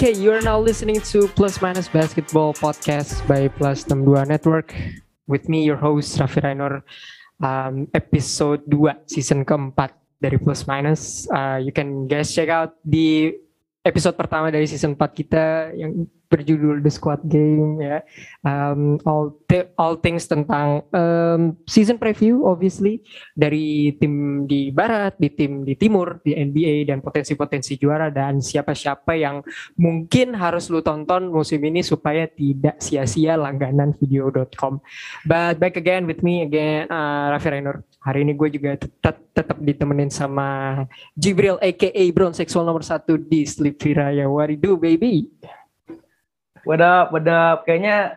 Okay, you are now listening to Plus Minus Basketball Podcast by Plus 62 Network. With me, your host, Raffi Rainor. Um, episode 2, season keempat dari Plus Minus. Uh, you can guys check out di episode pertama dari season 4 kita yang berjudul The Squad Game ya. Um, all all things tentang um, season preview obviously dari tim di barat, di tim di timur, di NBA dan potensi-potensi juara dan siapa-siapa yang mungkin harus lu tonton musim ini supaya tidak sia-sia langganan video.com. But back again with me again uh, Raffi Rainur. Hari ini gue juga tetap tetap ditemenin sama Jibril aka Brown seksual nomor satu di Sleep Viraya. What do baby? What up, what up? Kayaknya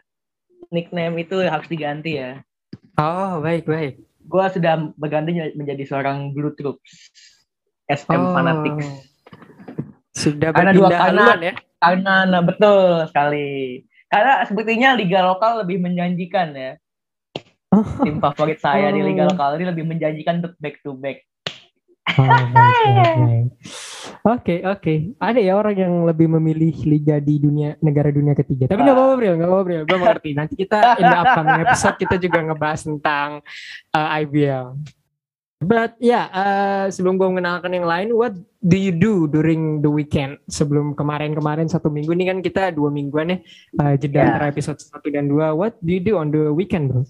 nickname itu harus diganti ya. Oh, baik, baik. Gue sudah berganti menjadi seorang Blue Troops. SM oh. Fanatics. Sudah Karena dua kanan ya? Karena, nah, betul sekali. Karena sepertinya liga lokal lebih menjanjikan ya. Oh. Tim favorit saya oh. di liga lokal ini lebih menjanjikan untuk back to back. Oke oke, ada ya orang yang lebih memilih liga di dunia negara dunia ketiga. Tapi nggak apa-apa bro, nggak apa-apa bro. Gue mengerti. Nanti kita in the upcoming episode kita juga ngebahas tentang uh, IBL. But ya, yeah, uh, sebelum gue mengenalkan yang lain, what do you do during the weekend? Sebelum kemarin-kemarin satu minggu ini kan kita dua mingguan ya, uh, jeda yeah. antara episode satu dan dua. What do you do on the weekend, bro?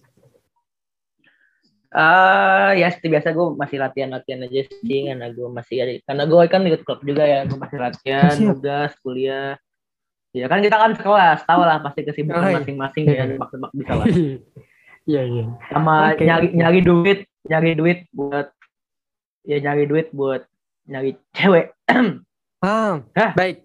Uh, ya seperti biasa gue masih latihan-latihan aja sih karena gue masih ada karena gue kan ikut klub juga ya gue masih latihan tugas kuliah. Ya kan kita kan sekelas tahu lah pasti kesibukan oh, iya. masing-masing ya tebak-tebak bisa lah. Iya iya. Sama okay. nyari nyari duit nyari duit buat ya nyari duit buat nyari cewek. Ah baik.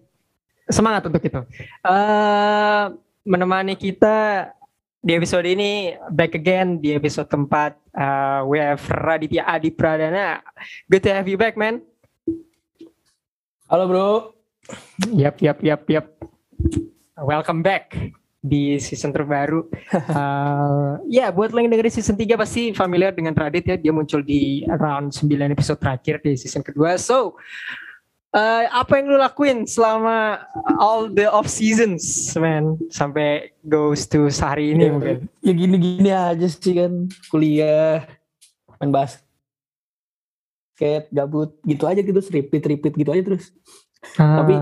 Semangat untuk itu. Uh, menemani kita di episode ini back again di episode keempat uh, we have Raditya Adi Pradana. Good to have you back man. Halo bro. Yap yap yap yap. Welcome back di season terbaru. Uh, ya yeah, buat lo yang dengerin season 3 pasti familiar dengan Radit ya. Dia muncul di around 9 episode terakhir di season kedua. So uh, apa yang lu lakuin selama all the off seasons, man, sampai goes to sehari ini ya, mungkin? Ya gini-gini aja sih kan, kuliah, main basket, gabut, gitu aja gitu, repeat repeat gitu aja terus. Ah. Tapi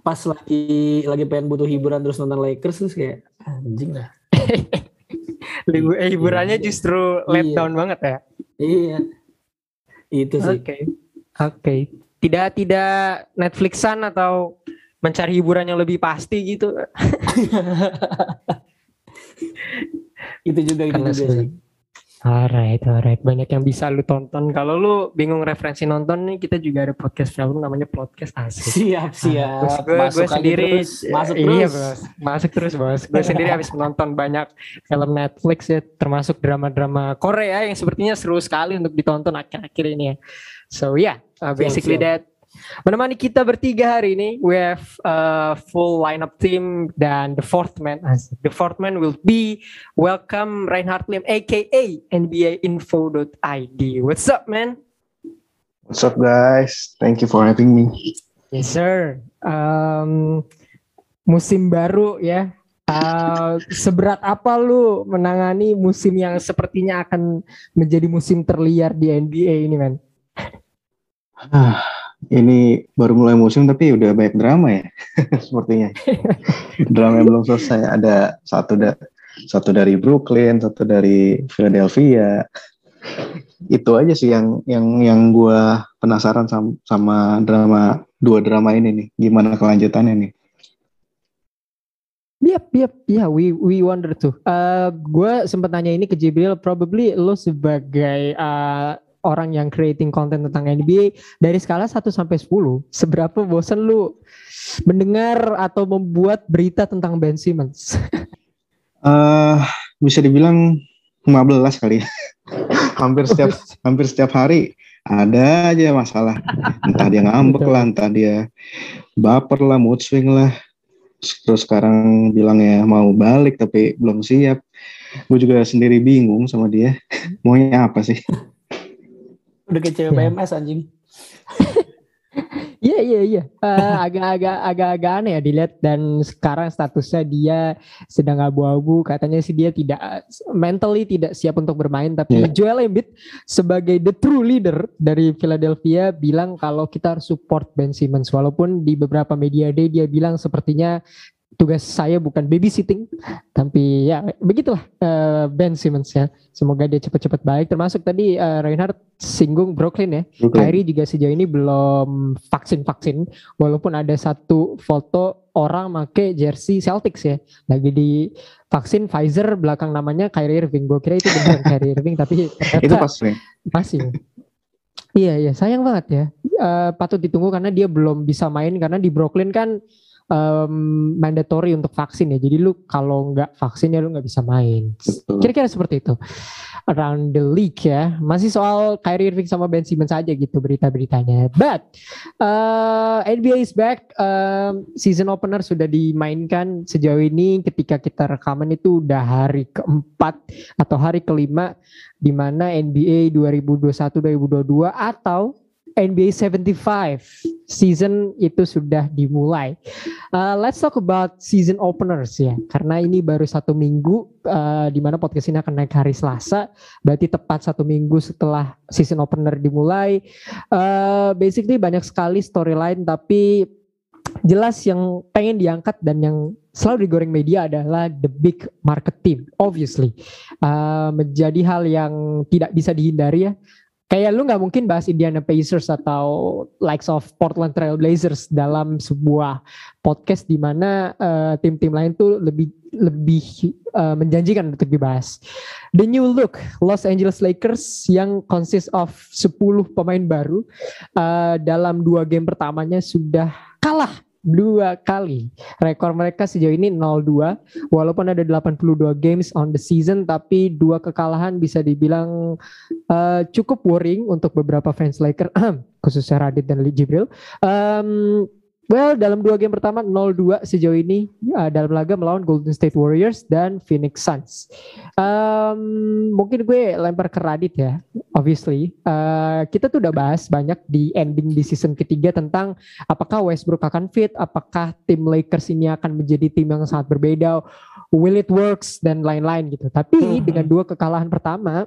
pas lagi lagi pengen butuh hiburan terus nonton Lakers terus kayak anjing lah. Libu, eh, hiburannya iya. justru let iya. down banget ya. Iya. Itu sih. Oke. Okay. Oke. Okay tidak tidak Netflixan atau mencari hiburan yang lebih pasti gitu. Itu juga itu juga sih Alright, alright. Banyak yang bisa lu tonton. Kalau lu bingung referensi nonton nih, kita juga ada podcast film namanya podcast asik. Siap, siap. Nah, gue, gue sendiri, terus, masuk iya, terus. bos. Masuk terus, bos. Gue sendiri habis menonton banyak film Netflix ya, termasuk drama-drama Korea yang sepertinya seru sekali untuk ditonton akhir-akhir ini ya. So yeah, uh, basically siap, siap. that Menemani kita bertiga hari ini, we have a full lineup team dan the fourth man, the fourth man will be welcome Reinhard Lim, aka NBA Info.id. What's up, man? What's up, guys? Thank you for having me. Yes, sir. Um, musim baru ya. Uh, seberat apa lu menangani musim yang sepertinya akan menjadi musim terliar di NBA ini, man? ini baru mulai musim tapi udah banyak drama ya sepertinya. Drama yang belum selesai. Ada satu da satu dari Brooklyn satu dari Philadelphia. Itu aja sih yang yang yang gue penasaran sama, sama drama dua drama ini nih. Gimana kelanjutannya nih? Yep, yep, ya, yeah, we we wonder tuh. Uh, gue sempat nanya ini ke Jibril, probably lo sebagai uh, orang yang creating konten tentang NBA dari skala 1 sampai 10, seberapa bosan lu mendengar atau membuat berita tentang Ben Simmons? uh, bisa dibilang 15 kali. hampir setiap hampir setiap hari ada aja masalah. Entah dia ngambek lah, entah dia baper lah, mood swing lah. Terus sekarang bilang ya mau balik tapi belum siap. Gue juga sendiri bingung sama dia. Maunya apa sih? Udah kayak cewek PMS anjing. Iya iya iya. Eh, agak-agak agak-agak aneh ya dilihat dan sekarang statusnya dia sedang abu-abu. Katanya sih dia tidak mentally tidak siap untuk bermain. Tapi yeah. Joel Embiid sebagai the true leader dari Philadelphia bilang kalau kita harus support Ben Simmons. Walaupun di beberapa media day dia bilang sepertinya tugas saya bukan babysitting tapi ya begitulah uh, Ben Simmons ya. Semoga dia cepat-cepat baik. Termasuk tadi uh, Reinhardt singgung Brooklyn ya. Brooklyn. Kyrie juga sejauh ini belum vaksin-vaksin. Walaupun ada satu foto orang make jersey Celtics ya. Lagi di vaksin Pfizer belakang namanya Kyrie Irving. Gue kira itu benar Kyrie Irving tapi itu pas nih masih Iya iya sayang banget ya. Uh, patut ditunggu karena dia belum bisa main. Karena di Brooklyn kan um, mandatory untuk vaksin ya. Jadi lu kalau nggak vaksin ya lu nggak bisa main. Kira-kira seperti itu. Around the league ya. Masih soal Kyrie Irving sama Ben Simmons aja gitu berita-beritanya. But uh, NBA is back. Uh, season opener sudah dimainkan sejauh ini ketika kita rekaman itu udah hari keempat atau hari kelima di mana NBA 2021-2022 atau NBA 75 season itu sudah dimulai. Uh, let's talk about season openers ya, karena ini baru satu minggu uh, di mana podcast ini akan naik hari Selasa, berarti tepat satu minggu setelah season opener dimulai. Uh, basically banyak sekali storyline, tapi jelas yang pengen diangkat dan yang selalu digoreng media adalah the big market team, obviously uh, menjadi hal yang tidak bisa dihindari ya kayak lu nggak mungkin bahas Indiana Pacers atau likes of Portland Trail Blazers dalam sebuah podcast di mana uh, tim-tim lain tuh lebih lebih uh, menjanjikan untuk dibahas. The new look Los Angeles Lakers yang consist of 10 pemain baru uh, dalam dua game pertamanya sudah kalah dua kali. Rekor mereka sejauh ini 0-2 walaupun ada 82 games on the season tapi dua kekalahan bisa dibilang uh, cukup worrying untuk beberapa fans Lakers khususnya Radit dan Jibril. Um, Well, dalam dua game pertama 0-2 sejauh ini uh, dalam laga melawan Golden State Warriors dan Phoenix Suns. Um, mungkin gue lempar ke Radit ya, obviously. Uh, kita tuh udah bahas banyak di ending di season ketiga tentang apakah Westbrook akan fit, apakah tim Lakers ini akan menjadi tim yang sangat berbeda, will it works dan lain-lain gitu. Tapi hmm. dengan dua kekalahan pertama,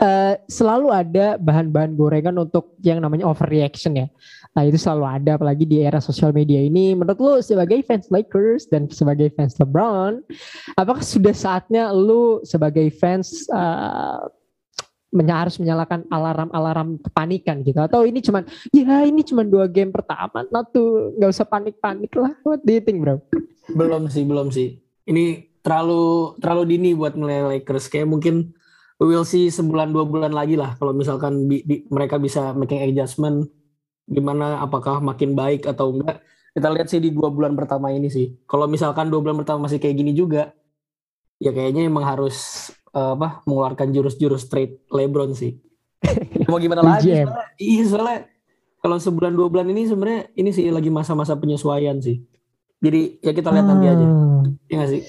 uh, selalu ada bahan-bahan gorengan untuk yang namanya overreaction ya. Nah itu selalu ada apalagi di era sosial media ini. Menurut lu sebagai fans Lakers dan sebagai fans LeBron, apakah sudah saatnya lu sebagai fans uh, harus menyalakan alarm-alarm kepanikan gitu? Atau ini cuman ya ini cuman dua game pertama nah tuh nggak usah panik-panik lah. What do you think bro? Belum sih belum sih. Ini terlalu terlalu dini buat mulai Lakers. Kayak mungkin we will see sebulan dua bulan lagi lah. Kalau misalkan bi, bi, mereka bisa making adjustment gimana apakah makin baik atau enggak? Kita lihat sih di dua bulan pertama ini sih. Kalau misalkan dua bulan pertama masih kayak gini juga ya kayaknya emang harus uh, apa mengeluarkan jurus-jurus trade LeBron sih. Mau gimana lagi soalnya, iya soalnya kalau sebulan dua bulan ini sebenarnya ini sih lagi masa-masa penyesuaian sih. Jadi ya kita lihat hmm. nanti aja. Ya gak sih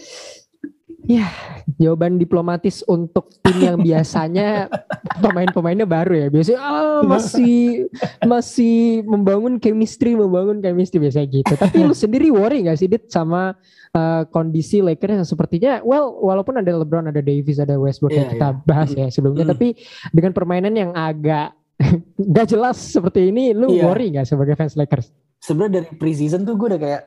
Ya, jawaban diplomatis untuk tim yang biasanya pemain-pemainnya baru ya. Biasanya ah, masih masih membangun chemistry, membangun chemistry biasa gitu. Tapi lu sendiri worry gak sih Dit sama uh, kondisi Lakers yang sepertinya well walaupun ada LeBron, ada Davis, ada Westbrook yeah, yang kita yeah. bahas ya sebelumnya, mm. tapi dengan permainan yang agak gak jelas seperti ini, lu yeah. worry gak sebagai fans Lakers? Sebenarnya dari preseason tuh gue udah kayak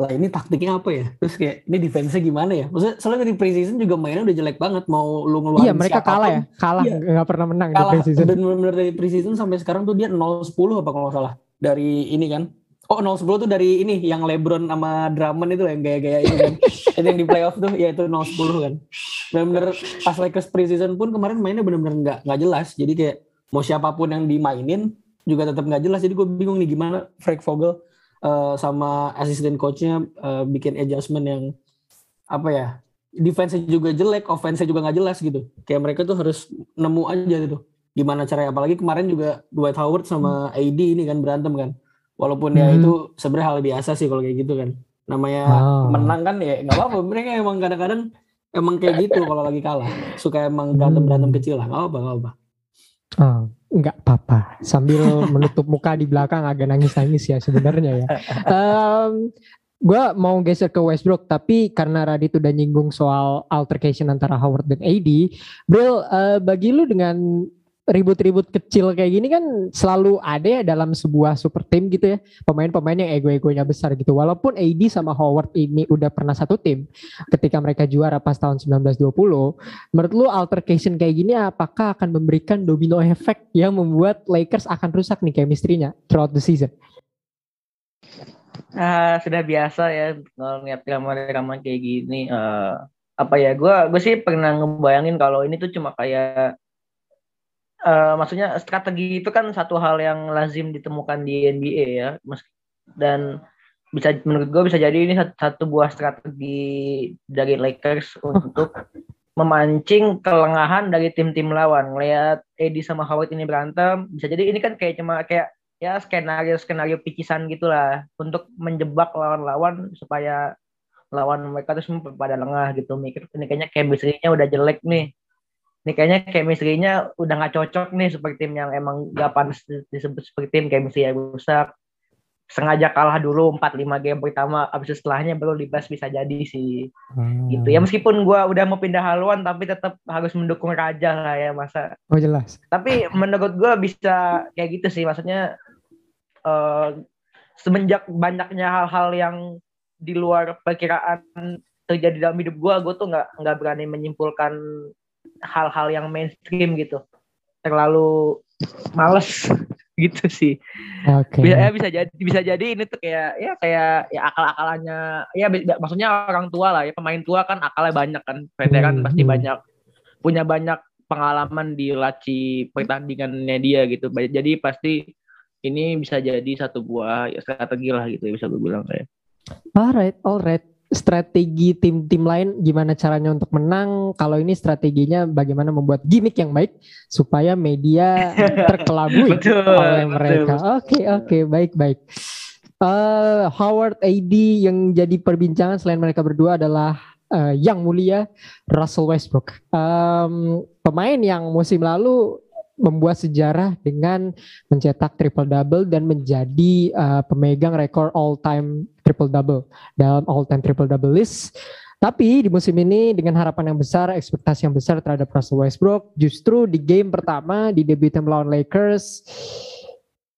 lah ini taktiknya apa ya? Terus kayak ini defense-nya gimana ya? Maksudnya soalnya dari preseason juga mainnya udah jelek banget mau lu ngeluarin Iya, mereka kalah ya. Kalah iya. nggak pernah menang kalah. di preseason. Dan benar dari preseason sampai sekarang tuh dia 0-10 apa kalau salah. Dari ini kan. Oh 0-10 tuh dari ini yang LeBron sama Drummond itu yang gaya-gaya ini kan. itu yang di playoff tuh ya itu 0-10 kan. Benar-benar pas Lakers preseason pun kemarin mainnya benar-benar nggak nggak jelas. Jadi kayak mau siapa pun yang dimainin juga tetap nggak jelas. Jadi gue bingung nih gimana Frank Vogel uh, sama asisten coachnya uh, bikin adjustment yang apa ya defense juga jelek, offense juga nggak jelas gitu. Kayak mereka tuh harus nemu aja gitu. Gimana caranya? Apalagi kemarin juga Dwight Howard sama AD ini kan berantem kan. Walaupun ya hmm. ya itu sebenarnya hal biasa sih kalau kayak gitu kan. Namanya oh. menang kan ya nggak apa-apa. Mereka emang kadang-kadang emang kayak gitu kalau lagi kalah. Suka emang berantem berantem kecil lah. Nggak apa-apa, nggak apa. Oh, enggak apa-apa. Sambil menutup muka di belakang agak nangis-nangis ya sebenarnya ya. Um, gue mau geser ke Westbrook tapi karena Radit udah nyinggung soal altercation antara Howard dan AD, Bril uh, bagi lu dengan ribut-ribut kecil kayak gini kan selalu ada ya dalam sebuah super team gitu ya. Pemain-pemain yang ego-egonya besar gitu. Walaupun AD sama Howard ini udah pernah satu tim ketika mereka juara pas tahun 1920 menurut lu altercation kayak gini apakah akan memberikan domino effect yang membuat Lakers akan rusak nih chemistry-nya throughout the season? Uh, sudah biasa ya kalau ngeliat drama-drama kayak gini. Uh, apa ya gue gue sih pernah ngebayangin kalau ini tuh cuma kayak uh, maksudnya strategi itu kan satu hal yang lazim ditemukan di NBA ya. Dan bisa menurut gue bisa jadi ini satu, satu buah strategi dari Lakers untuk memancing kelengahan dari tim-tim lawan. Lihat Eddie sama Howard ini berantem, bisa jadi ini kan kayak cuma kayak ya skenario skenario picisan gitulah untuk menjebak lawan-lawan supaya lawan mereka terus pada lengah gitu. Mikir ini kayaknya chemistry-nya udah jelek nih ini kayaknya chemistry-nya udah nggak cocok nih seperti tim yang emang gak pantas disebut seperti tim chemistry yang rusak. Sengaja kalah dulu 4-5 game pertama abis setelahnya baru dibahas bisa jadi sih. Hmm. gitu. Ya meskipun gue udah mau pindah haluan tapi tetap harus mendukung Raja lah ya masa. Oh jelas. Tapi menurut gue bisa kayak gitu sih maksudnya uh, semenjak banyaknya hal-hal yang di luar perkiraan terjadi dalam hidup gue gue tuh nggak nggak berani menyimpulkan hal-hal yang mainstream gitu terlalu males gitu sih okay. bisa ya bisa jadi bisa jadi ini tuh kayak ya kayak ya akal-akalannya ya maksudnya orang tua lah ya pemain tua kan akalnya banyak kan veteran hmm. pasti hmm. banyak punya banyak pengalaman di laci pertandingannya dia gitu jadi pasti ini bisa jadi satu buah ya strategi lah gitu ya bisa gue bilang kayak alright alright strategi tim-tim lain gimana caranya untuk menang kalau ini strateginya bagaimana membuat gimmick yang baik supaya media terkelabui oleh mereka. oke oke okay, baik baik. Uh, Howard AD yang jadi perbincangan selain mereka berdua adalah uh, yang mulia Russell Westbrook. Um, pemain yang musim lalu membuat sejarah dengan mencetak triple double dan menjadi uh, pemegang rekor all time triple double dalam all time triple double list. Tapi di musim ini dengan harapan yang besar, ekspektasi yang besar terhadap Russell Westbrook, justru di game pertama di debut melawan Lakers,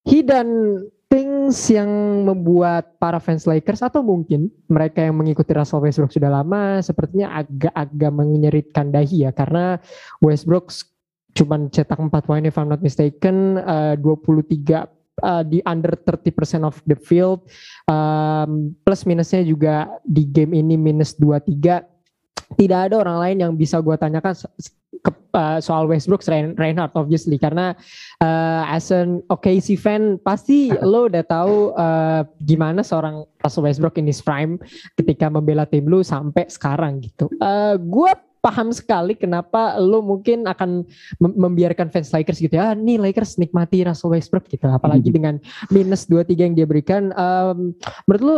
he dan things yang membuat para fans Lakers atau mungkin mereka yang mengikuti Russell Westbrook sudah lama sepertinya agak-agak menyeritkan dahi ya karena Westbrook cuman cetak 4 poin if I'm not mistaken uh, 23 uh, di under 30% of the field. Um, plus minusnya juga di game ini minus 23 tidak ada orang lain yang bisa gue tanyakan ke, uh, soal Westbrook selain Reinhardt obviously. Karena uh, as an OKC fan pasti lo udah tahu uh, gimana seorang Russell Westbrook in his prime ketika membela tim lu sampai sekarang gitu. Uh, gue paham sekali kenapa lo mungkin akan membiarkan fans Lakers gitu ya. Ah, nih Lakers nikmati Russell Westbrook gitu. Apalagi hmm. dengan minus 2-3 yang dia berikan. Um, menurut lo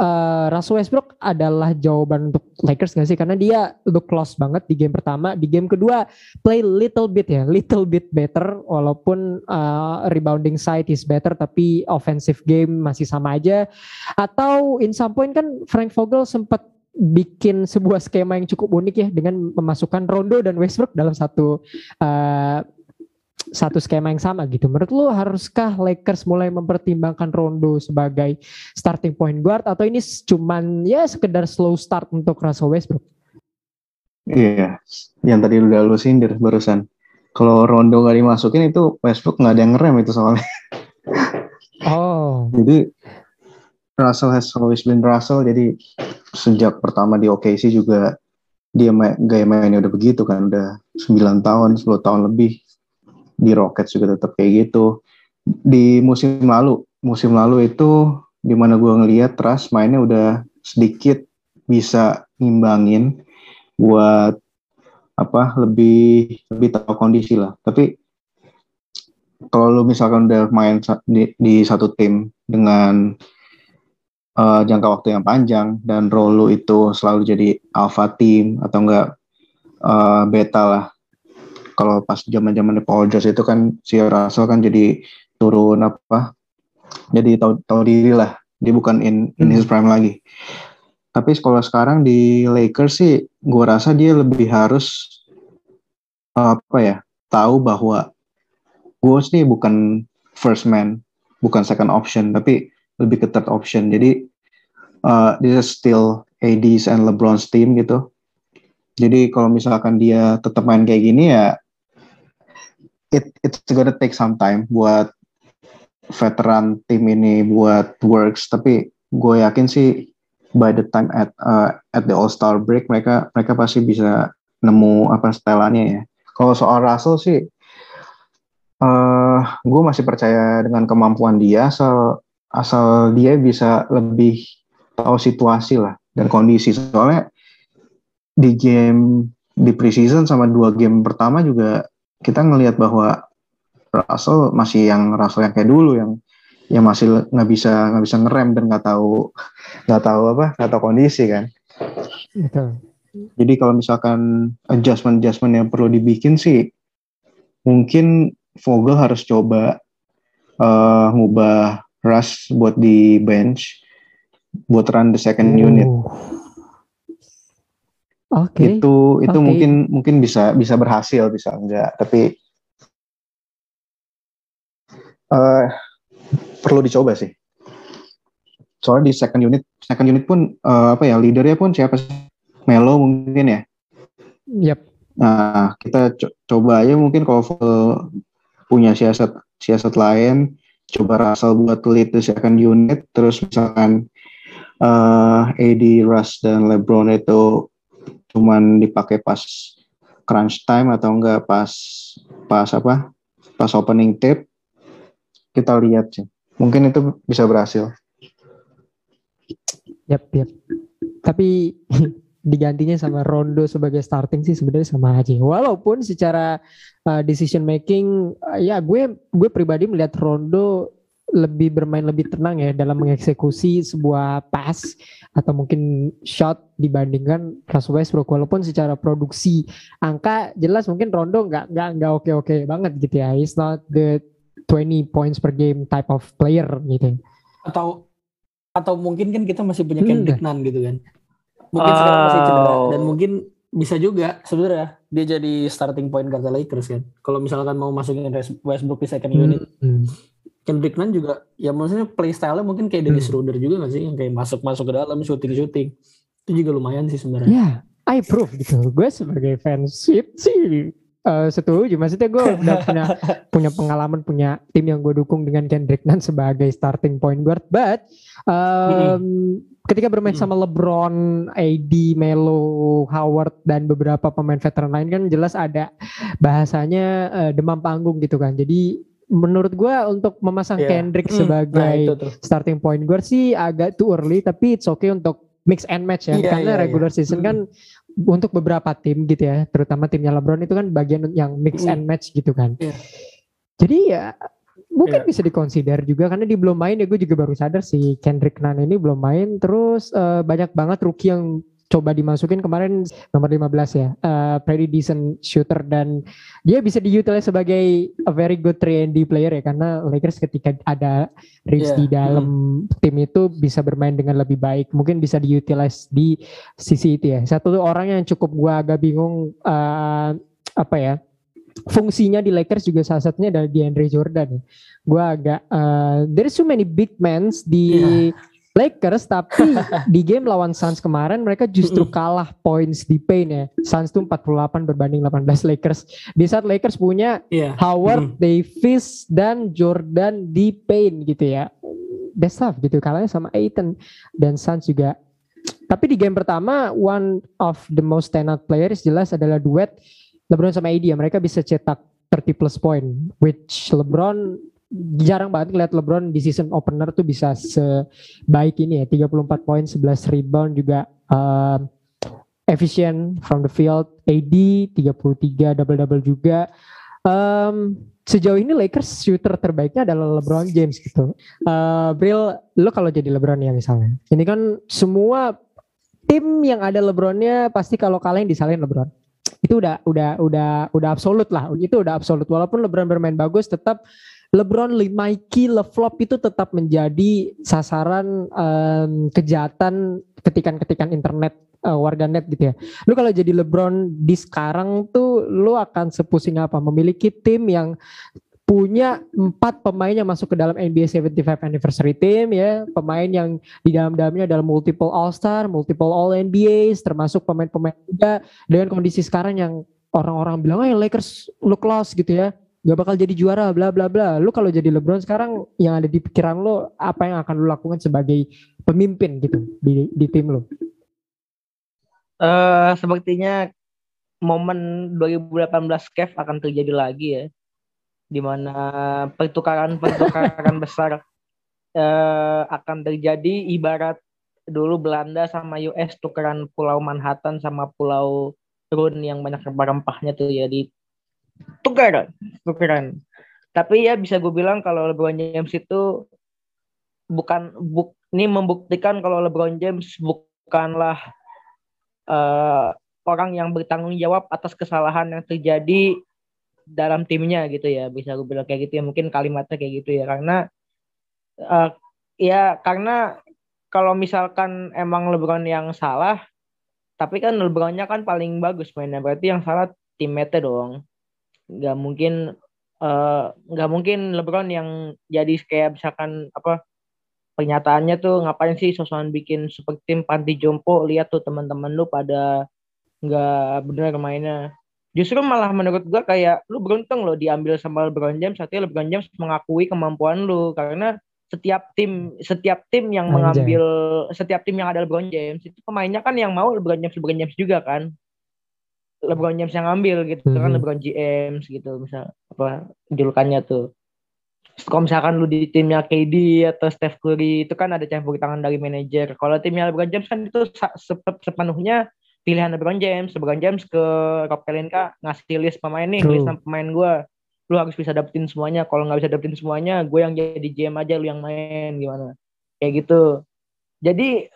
uh, Russell Westbrook adalah jawaban untuk Lakers gak sih? Karena dia look close banget di game pertama. Di game kedua play little bit ya, little bit better. Walaupun uh, rebounding side is better, tapi offensive game masih sama aja. Atau in some point kan Frank Vogel sempat bikin sebuah skema yang cukup unik ya dengan memasukkan Rondo dan Westbrook dalam satu uh, satu skema yang sama gitu. Menurut lu haruskah Lakers mulai mempertimbangkan Rondo sebagai starting point guard atau ini cuman ya sekedar slow start untuk Russell Westbrook? Iya, yang tadi udah lu sindir barusan. Kalau Rondo gak dimasukin itu Westbrook nggak ada yang ngerem itu soalnya. Oh. Jadi Russell has always been Russell. Jadi sejak pertama di OKC juga dia main, gaya mainnya udah begitu kan. Udah 9 tahun 10 tahun lebih di Rockets juga tetap kayak gitu. Di musim lalu musim lalu itu di mana gue ngeliat Trust mainnya udah sedikit bisa ngimbangin buat apa lebih lebih tahu kondisi lah. Tapi kalau lu misalkan udah main di, di satu tim dengan uh, jangka waktu yang panjang dan role lu itu selalu jadi alpha team atau enggak uh, beta lah. Kalau pas zaman zaman Paul George itu kan si Russell kan jadi turun apa jadi tahu tahu diri lah. Dia bukan in in his prime lagi. Tapi kalau sekarang di Lakers sih gue rasa dia lebih harus apa ya tahu bahwa gue sih bukan first man bukan second option tapi lebih ke third option. Jadi uh, this is still AD's and LeBron's team gitu. Jadi kalau misalkan dia tetap main kayak gini ya it it's gonna take some time buat veteran tim ini buat works. Tapi gue yakin sih by the time at uh, at the All Star break mereka mereka pasti bisa nemu apa stylenya ya. Kalau soal Russell sih uh, gue masih percaya dengan kemampuan dia asal asal dia bisa lebih tahu situasi lah dan kondisi soalnya di game di preseason sama dua game pertama juga kita ngelihat bahwa Russell masih yang Russell yang kayak dulu yang yang masih nggak bisa nggak bisa ngerem dan nggak tahu nggak tahu apa nggak tahu kondisi kan. Betul. Jadi kalau misalkan adjustment adjustment yang perlu dibikin sih mungkin Vogel harus coba uh, ngubah Russ buat di bench buat run the second uh. unit. Oke. Okay. Itu itu okay. mungkin mungkin bisa bisa berhasil bisa enggak tapi uh, perlu dicoba sih. Soalnya di second unit, second unit pun uh, apa ya leadernya pun siapa sih? Melo mungkin ya. Yep. Nah kita co coba aja mungkin kalau punya siasat siasat lain, coba Russell buat lead di second unit, terus misalkan uh, AD, Russ dan LeBron itu cuman dipakai pas crunch time atau enggak pas pas apa pas opening tape kita lihat sih. Mungkin itu bisa berhasil. Yap, yap. Tapi digantinya sama Rondo sebagai starting sih sebenarnya sama aja. Walaupun secara uh, decision making uh, ya gue gue pribadi melihat Rondo lebih bermain lebih tenang ya dalam mengeksekusi sebuah pass atau mungkin shot dibandingkan Russell Westbrook walaupun secara produksi angka jelas mungkin Rondo nggak nggak nggak oke oke banget gitu ya. He's not the 20 points per game type of player gitu. Atau atau mungkin kan kita masih punya Kendrick hmm. Nunn gitu kan. Mungkin oh. sekarang masih cedera dan mungkin bisa juga sebenarnya dia jadi starting point guard Lakers kan. Kalau misalkan mau masukin Westbrook di second hmm. unit. Hmm. Kendrick Nunn juga ya maksudnya play style mungkin kayak Dennis hmm. Schroeder juga gak sih yang kayak masuk-masuk ke dalam shooting-shooting. Itu juga lumayan sih sebenarnya. Ya, yeah, I prove gitu. Gue sebagai fans sweet sih uh, setuju maksudnya gue udah punya punya pengalaman punya tim yang gue dukung dengan Kendrick Nunn sebagai starting point guard but um, ketika bermain sama LeBron, AD, Melo, Howard dan beberapa pemain veteran lain kan jelas ada bahasanya uh, demam panggung gitu kan jadi menurut gue untuk memasang yeah. Kendrick mm, sebagai nah, starting point guard sih agak too early tapi it's okay untuk mix and match ya yeah, karena yeah, regular yeah. season mm. kan untuk beberapa tim gitu ya, terutama timnya LeBron itu kan bagian yang mix mm. and match gitu kan. Yeah. Jadi ya mungkin yeah. bisa dikonsider juga karena dia belum main ya gue juga baru sadar si Kendrick Nunn ini belum main terus uh, banyak banget rookie yang coba dimasukin kemarin nomor 15 ya uh, pretty decent shooter dan dia bisa diutilize sebagai a very good 3 D player ya karena Lakers ketika ada Reeves yeah. di dalam hmm. tim itu bisa bermain dengan lebih baik mungkin bisa diutilize di sisi itu ya satu orang yang cukup gua agak bingung uh, apa ya fungsinya di Lakers juga salah satunya adalah di Andre Jordan. Gua agak uh, there's so many big men di yeah. Lakers tapi di game lawan Suns kemarin mereka justru kalah points di paint ya. Suns tuh 48 berbanding 18 Lakers. Di saat Lakers punya yeah. Howard, mm. Davis dan Jordan di paint gitu ya. Best of gitu kalahnya sama Aiton dan Suns juga. Tapi di game pertama one of the most standout players jelas adalah duet LeBron sama AD ya. Mereka bisa cetak 30 plus point which LeBron jarang banget ngeliat LeBron di season opener tuh bisa sebaik ini ya. 34 poin 11 rebound juga uh, efisien from the field. AD 33 double double juga. Um, sejauh ini Lakers shooter terbaiknya adalah LeBron James gitu. Uh, Bril lo kalau jadi LeBron ya misalnya. Ini kan semua tim yang ada LeBronnya pasti kalau kalian disalahin LeBron. Itu udah udah udah udah absolut lah. Itu udah absolut walaupun LeBron bermain bagus tetap LeBron, Mikey, LeFlop itu tetap menjadi sasaran um, kejahatan ketikan-ketikan internet uh, warganet gitu ya. Lu kalau jadi LeBron di sekarang tuh lu akan sepusing apa? Memiliki tim yang punya empat pemain yang masuk ke dalam NBA 75 anniversary team ya pemain yang di dalam-dalamnya adalah multiple All Star, multiple All NBA, termasuk pemain-pemain juga dengan kondisi sekarang yang orang-orang bilang, "Oh, Lakers look lost gitu ya." Gak bakal jadi juara bla bla bla. Lu kalau jadi LeBron sekarang yang ada di pikiran lu apa yang akan lu lakukan sebagai pemimpin gitu di di tim lu? Uh, sepertinya momen 2018 Kev akan terjadi lagi ya. Di mana pertukaran-pertukaran besar uh, akan terjadi ibarat dulu Belanda sama US tukeran Pulau Manhattan sama Pulau Run yang banyak rempah-rempahnya tuh ya di tukeran tukeran. Tapi ya bisa gue bilang kalau LeBron James itu bukan buk ini membuktikan kalau LeBron James bukanlah uh, orang yang bertanggung jawab atas kesalahan yang terjadi dalam timnya gitu ya. Bisa gue bilang kayak gitu ya. Mungkin kalimatnya kayak gitu ya. Karena uh, ya karena kalau misalkan emang LeBron yang salah tapi kan LeBronnya kan paling bagus mainnya. Berarti yang salah teammate dong nggak mungkin eh, nggak uh, mungkin LeBron yang jadi kayak misalkan apa pernyataannya tuh ngapain sih sosokan bikin super tim panti jompo? Lihat tuh teman-teman lu pada nggak bener mainnya. Justru malah menurut gua kayak lu beruntung lo diambil sama LeBron James artinya LeBron James mengakui kemampuan lu. Karena setiap tim setiap tim yang Anjay. mengambil setiap tim yang ada LeBron James itu pemainnya kan yang mau LeBron James LeBron James juga kan LeBron James yang ngambil gitu kan, hmm. kan LeBron James gitu misal apa julukannya tuh. Kalau misalkan lu di timnya KD atau Steph Curry itu kan ada campur tangan dari manajer. Kalau timnya LeBron James kan itu sepenuhnya pilihan LeBron James. LeBron James ke Rob Pelinka ngasih list pemain nih list pemain gue lu harus bisa dapetin semuanya. Kalau nggak bisa dapetin semuanya gue yang jadi GM aja lu yang main gimana? Kayak gitu. Jadi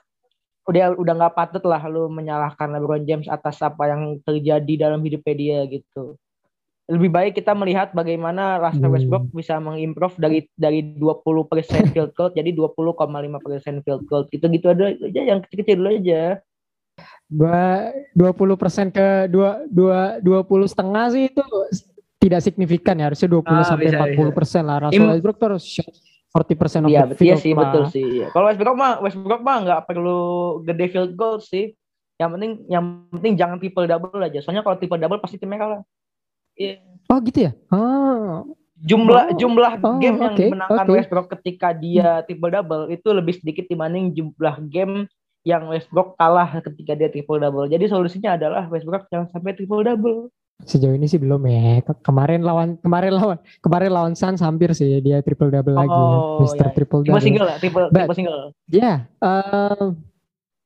udah udah nggak patut lah lu menyalahkan LeBron James atas apa yang terjadi dalam hidupnya dia gitu. Lebih baik kita melihat bagaimana Russell hmm. Westbrook hmm. bisa mengimprove dari dari 20% field goal jadi 20,5% field goal. Itu gitu ada aja yang kecil-kecil dulu aja. Dua 20% ke dua dua dua puluh setengah sih itu tidak signifikan ya harusnya 20 ah, sampai empat puluh persen lah Russell Westbrook terus 40% of iya, the field iya sih mah. betul sih. Iya. Kalau Westbrook mah Westbrook mah nggak perlu gede field goal sih. Yang penting yang penting jangan triple double aja. Soalnya kalau triple double pasti timnya kalah. Iya. Oh gitu ya? Oh. Jumlah oh. jumlah oh, game yang okay. dimenangkan okay. Westbrook ketika dia triple double itu lebih sedikit dibanding jumlah game yang Westbrook kalah ketika dia triple double. Jadi solusinya adalah Westbrook jangan sampai triple double. Sejauh ini sih belum ya. Kemarin lawan kemarin lawan kemarin lawan Suns hampir sih dia triple double oh, lagi ya. Oh, Mister iya. Triple double. Cuma single lah, triple, But, triple single. Ya, yeah, uh,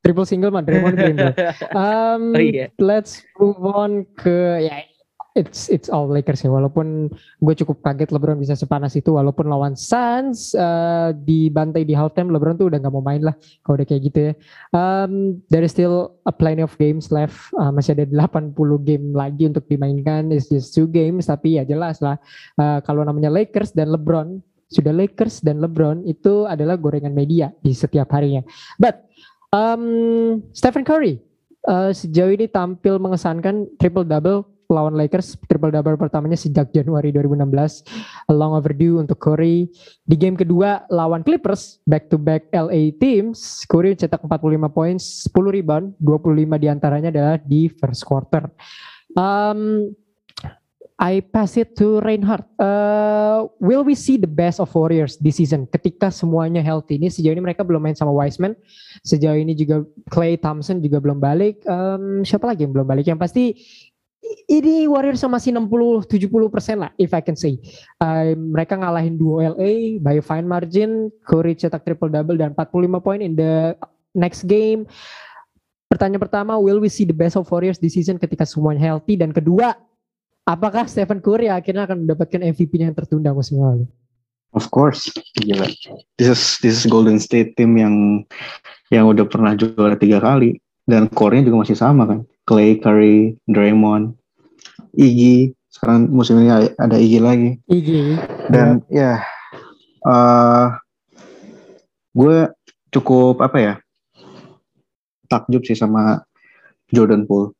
triple single mah Draymond Green. um, oh, yeah. Let's move on ke ya it's it's all Lakers ya walaupun gue cukup kaget LeBron bisa sepanas itu walaupun lawan Suns uh, dibantai di halftime LeBron tuh udah nggak mau main lah kalau udah kayak gitu ya. Um, there is still a plenty of games left. Uh, masih ada 80 game lagi untuk dimainkan. It's just two games tapi ya jelas lah. Uh, kalau namanya Lakers dan LeBron sudah Lakers dan LeBron itu adalah gorengan media di setiap harinya. But um, Stephen Curry uh, sejauh ini tampil mengesankan triple double lawan Lakers triple double pertamanya sejak Januari 2016 long overdue untuk Curry di game kedua lawan Clippers back to back LA teams Curry cetak 45 poin 10 rebound 25 di antaranya adalah di first quarter um, I pass it to Reinhardt. Uh, will we see the best of Warriors this season ketika semuanya healthy? Ini sejauh ini mereka belum main sama Wiseman. Sejauh ini juga Clay Thompson juga belum balik. Um, siapa lagi yang belum balik? Yang pasti ini Warriors masih 60-70 persen lah, if I can say. Uh, mereka ngalahin dua LA by fine margin. Curry cetak triple double dan 45 poin in the next game. Pertanyaan pertama, will we see the best of Warriors this season ketika semuanya healthy? Dan kedua, apakah Stephen Curry akhirnya akan mendapatkan MVP-nya yang tertunda musim lalu? Of course, gila. This is this is Golden State team yang yang udah pernah juara tiga kali dan core-nya juga masih sama kan. Clay, Curry, Draymond, Iggy. Sekarang musim ini ada Iggy lagi. IG. dan ya eh gue cukup apa ya takjub sih sama Jordan Poole.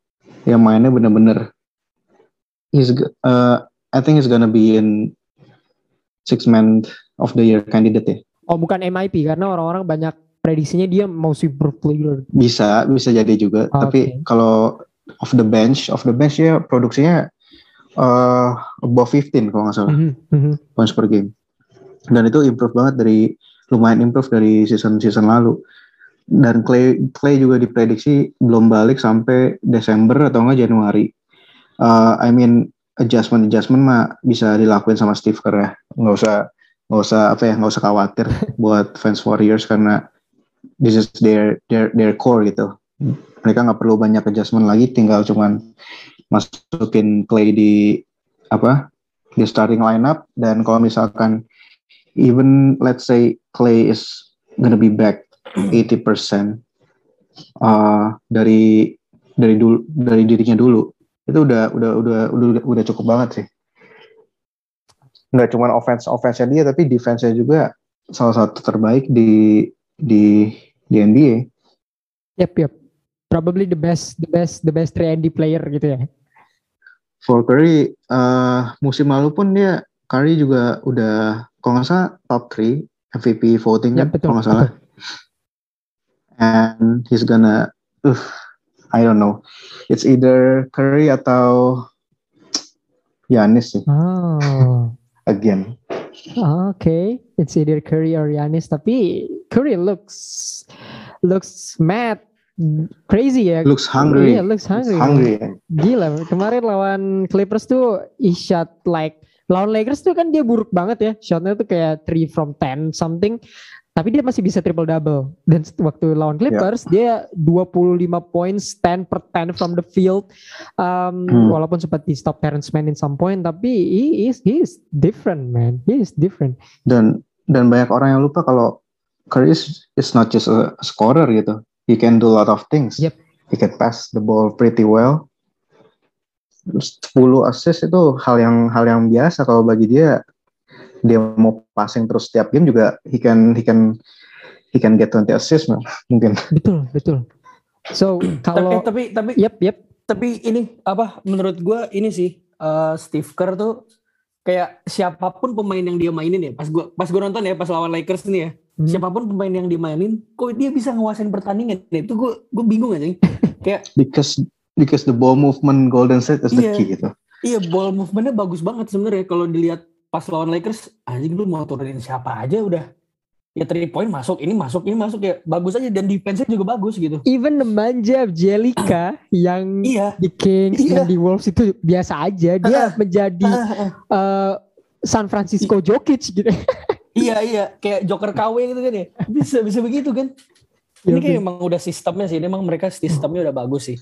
Yang mainnya bener-bener he's uh, I think he's gonna be in six man of the year candidate ya. Oh bukan MIP karena orang-orang banyak prediksinya dia mau super player. bisa bisa jadi juga Oke. tapi kalau off the bench off the bench ya produksinya uh, above 15 kalau nggak salah Mhm, mhm. points per game. Dan itu improve banget dari lumayan improve dari season-season lalu. Dan Clay Clay juga diprediksi belum balik sampai Desember atau enggak Januari. Uh, I mean adjustment adjustment mah bisa dilakuin sama Steve Kerr ya. Nggak usah nggak usah apa ya nggak usah khawatir buat fans Warriors karena this is their their their core gitu. Mereka nggak perlu banyak adjustment lagi, tinggal cuman masukin Clay di apa di starting lineup. Dan kalau misalkan even let's say Clay is gonna be back 80% uh, dari dari dulu dari dirinya dulu itu udah udah udah udah udah cukup banget sih. Nggak cuma offense offense dia tapi defense nya juga salah satu terbaik di di di NBA Yep, yep. Probably the best, the best, the best 3 and D player gitu ya. for Curry uh, musim lalu pun dia Curry juga udah kalau nggak salah top 3 MVP voting Ya, kan betul, kalau nggak salah. and he's gonna uh, I don't know. It's either Curry atau Giannis sih. Oh. again. Oke, it's either Curry or Giannis. Tapi Curry looks looks mad, crazy ya. looks hungry Iya, looks hungry. hungry Gila, kemarin lawan Clippers tuh he shot like lawan Lakers tuh kan dia buruk banget ya. Shotnya tuh kayak 3 from 10 something. Tapi dia masih bisa triple double. Dan waktu lawan Clippers dia 25 points, 10 per 10 from the field. Um, Hmm. Walaupun sempat di stop Terrence Mann in some point, tapi he is he is different man. He is different. dan dan banyak orang yang lupa kalau Curry is, is not just a scorer gitu he can do a lot of things Yep. he can pass the ball pretty well Terus 10 assist itu hal yang hal yang biasa kalau bagi dia dia mau passing terus setiap game juga he can he can he can get 20 assist mungkin Betul, betul. So Tapi kalau tapi tapi Yep, yep. tapi ini apa menurut gue ini sih eh, Steve Kerr tuh kayak siapa pun pemain yang dia mainin ya pas gua pas gua nonton ya pas lawan Lakers nih ya Hmm. siapa pun pemain yang dimainin kok dia bisa nguasain pertandingan? Itu gue gue bingung aja kayak because because the ball movement Golden State is the Iya. key gitu. Iya ball movementnya bagus banget sebenarnya. Kalau dilihat pas lawan Lakers anjing lu mau turunin siapa aja udah ya three point masuk ini masuk ini masuk ya. Bagus aja dan defense-nya juga bagus gitu. Even nemanja Jelika yang iya. di Kings Iya. dan di Wolves itu biasa aja. Dia menjadi eh, San Francisco Jokic gitu. iya iya. Kayak Joker KW gitu kan ya. Bisa bisa begitu kan. Ini Iya, kayak iya. emang udah sistemnya sih. Ini emang mereka sistemnya udah bagus sih.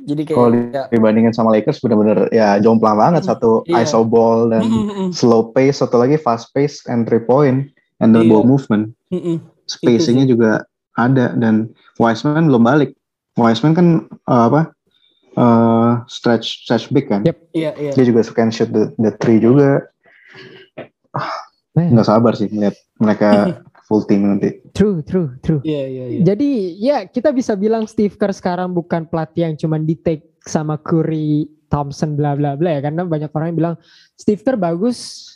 Jadi kayak kalau ya, dibandingin sama Lakers bener-bener ya jomplang banget. Satu Iya. iso ball dan Mm, mm, mm, slow pace satu lagi fast pace and three point and the Iya. ball movement mm, mm. spacingnya juga ada dan Wiseman belum balik Wiseman kan uh, apa uh, stretch stretch big kan Yep. iya iya dia juga suka shoot the, the three juga Man, nggak sabar sih melihat mereka full team nanti True, true, true. iya iya iya Jadi ya kita bisa bilang Steve Kerr sekarang bukan pelatih yang cuma di take sama Curry, Thompson, bla bla bla ya. Karena banyak orang yang bilang Steve Kerr bagus,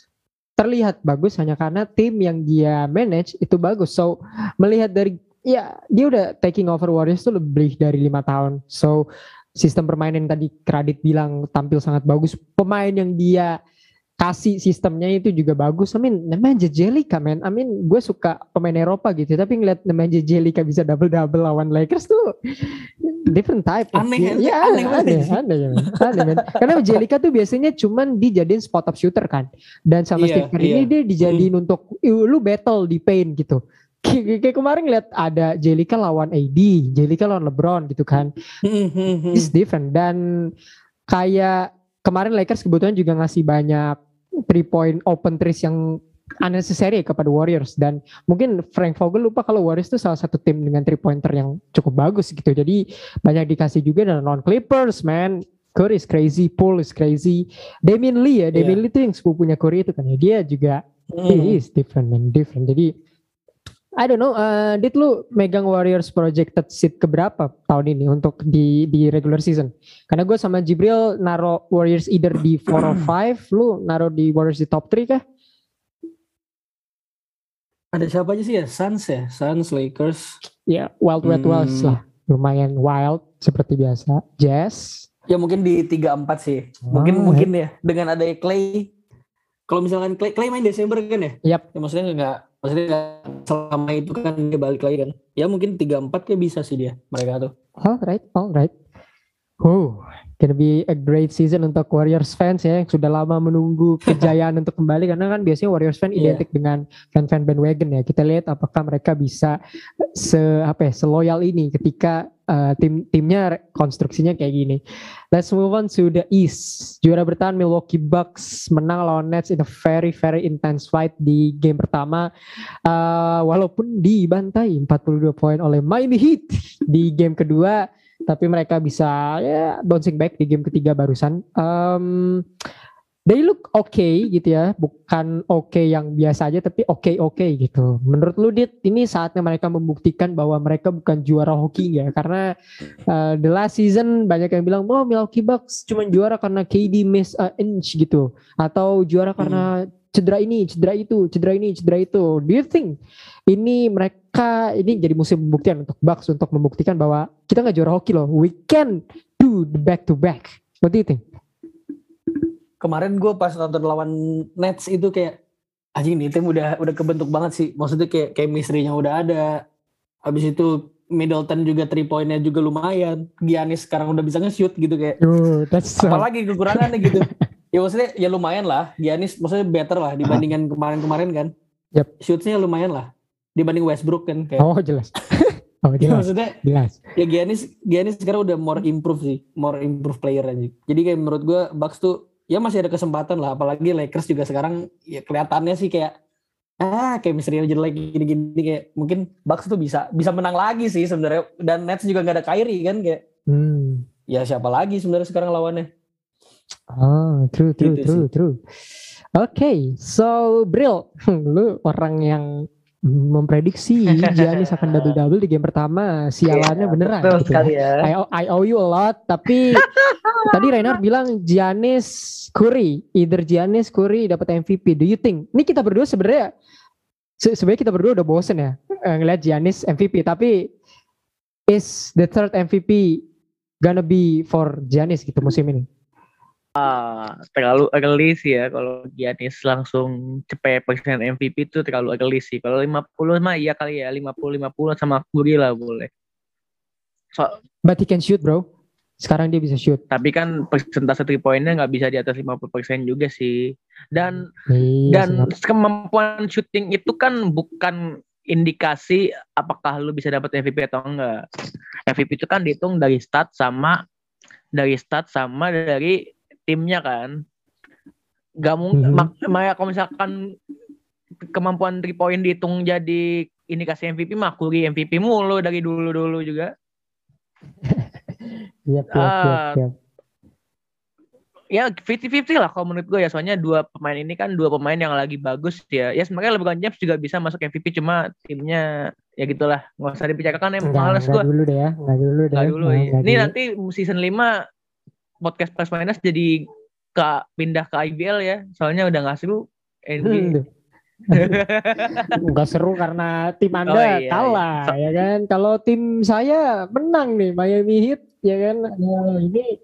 terlihat bagus hanya karena tim yang dia manage itu bagus. So melihat dari ya dia udah taking over Warriors tuh lebih dari lima tahun. So sistem permainan tadi Kradit bilang tampil sangat bagus. Pemain yang dia kasih sistemnya itu juga bagus. I mean, namanya Jelika, man. I mean, gue suka pemain Eropa gitu. Tapi ngeliat namanya Jelika bisa double-double lawan Lakers tuh different type. Aneh, ya, aneh aneh, aneh, aneh. Karena Jelika tuh biasanya cuman dijadiin spot up shooter kan. Dan sama Iya, Steve ini iya. dia dijadiin untuk "Ih, lu battle di paint gitu. Kayak kemarin ngeliat ada Jelika lawan AD, Jelika lawan LeBron gitu kan Mm, mm, mm. is different dan kayak kemarin Lakers kebetulan juga ngasih banyak three point open threes yang unnecessary kepada Warriors. Dan mungkin Frank Vogel lupa kalau Warriors itu salah satu tim dengan three pointer yang cukup bagus gitu. Jadi banyak dikasih juga dan lawan Clippers man. Curry is crazy, Paul is crazy, Damian Lee ya, Damian Lee itu yang sepupunya Curry itu kan ya, dia juga Hmm. he is different man, different. Jadi I don't know, uh, Dit lu megang Warriors projected seat keberapa tahun ini untuk di di regular season? Karena gue sama Jibril naro Warriors either di 4 or 5, lu naro di Warriors di top 3 kah? Ada siapa aja sih ya? Suns ya, Suns, Lakers. Ya, Wild Wild Hmm. West lah. Lumayan wild seperti biasa. Jazz. Ya mungkin di 3-4 sih. Mungkin Ah, mungkin ya dengan ada Clay. Kalau misalkan Clay, Clay main Desember kan ya? Yap. Ya maksudnya nggak maksudnya selama itu kan dia balik lagi kan. Ya mungkin 3-4 kayak bisa sih dia mereka tuh. Alright, alright. Oh, gonna be a great season untuk Warriors fans ya yang sudah lama menunggu kejayaan untuk kembali karena kan biasanya Warriors fan Iya. identik dengan fan-fan bandwagon ya. Kita lihat apakah mereka bisa se apa ya, seloyal ini ketika uh, tim timnya konstruksinya kayak gini. Let's move on to the East. Juara bertahan Milwaukee Bucks menang lawan Nets in a very very intense fight di game pertama. Uh, walaupun dibantai 42 poin oleh Miami Heat di game kedua tapi mereka bisa ya bouncing back di game ketiga barusan. Um, they look okay gitu ya, bukan oke yang biasa aja tapi oke oke gitu. Menurut lu Dit, ini saatnya mereka membuktikan bahwa mereka bukan juara hoki ya karena uh, the last season banyak yang bilang oh Milwaukee Bucks cuma juara karena KD miss a inch gitu atau juara karena cedera ini, cedera itu, cedera ini, cedera itu. Do you think ini mereka ini jadi musim pembuktian untuk Bucks untuk membuktikan bahwa kita nggak juara hoki loh, we can do the back to back. What do you think? Kemarin gue pas nonton lawan Nets itu kayak anjing nih tim udah udah kebentuk banget sih. Maksudnya kayak chemistry-nya udah ada. Habis itu Middleton juga three point-nya juga lumayan. Giannis sekarang udah bisa nge-shoot gitu kayak. Oh, that's so, Apalagi kekurangannya gitu. ya maksudnya ya lumayan lah. Giannis maksudnya better lah dibandingkan kemarin-kemarin kan. Yep. Shootnya lumayan lah dibanding Westbrook kan kayak. oh jelas. oh Ya, jelas, maksudnya jelas. ya Giannis Giannis sekarang udah more improve sih, more improve player aja. Jadi kayak menurut gua Bucks tuh ya masih ada kesempatan lah, apalagi Lakers juga sekarang ya kelihatannya sih kayak ah kayak misalnya jelek gini-gini kayak mungkin Bucks tuh bisa bisa menang lagi sih sebenarnya. Dan Nets juga nggak ada Kyrie kan kayak. Hmm. ya siapa lagi sebenarnya sekarang lawannya? Oh, true, true, Gitu true, true. Oke, so Bril, lu orang yang memprediksi Giannis akan double-double di game pertama. Sialannya beneran. Betul gitu sekali ya. I, owe- I owe you a lot, tapi tadi Reinhard bilang Giannis Curry, either Giannis Curry dapat MVP. Do you think? Ini kita berdua sebenarnya se- sebenarnya kita berdua udah bosen ya eh, ngeliat Giannis MVP, tapi is the third MVP gonna be for Giannis gitu musim ini? Ah, terlalu early sih ya kalau Giannis langsung cepet persen MVP itu terlalu early sih. Kalau 50 mah iya kali ya 50 50 sama Curry lah boleh. So, But he can shoot bro. Sekarang dia bisa shoot. tapi kan persentase 3 poinnya nggak bisa di atas 50% juga sih. Dan Iya, dan sih. kemampuan shooting itu kan bukan indikasi apakah lu bisa dapat MVP atau enggak. MVP itu kan dihitung dari stat sama dari stat sama dari timnya kan. Gak mungkin Mhm. mak- makanya kalau misalkan kemampuan 3 point dihitung jadi indikasi MVP mah Curry MVP mulu dari dulu-dulu juga. Yap, yap, yap, Ah, yap. ya 50-50 lah kalau menurut gue ya soalnya dua pemain ini kan dua pemain yang lagi bagus ya ya sebenarnya LeBron James juga bisa masuk MVP cuma timnya ya gitulah nggak usah dibicarakan emang males gue dulu deh ya. Enggak dulu deh. nggak dulu ya. ini dulu. nanti season 5 podcast plus minus jadi ke pindah ke IBL ya soalnya udah nggak seru NBA. Hmm, Enggak seru karena tim Anda Oh, iya, kalah iya. ya kan. Kalau tim saya menang nih Miami Heat ya kan. Nah, ini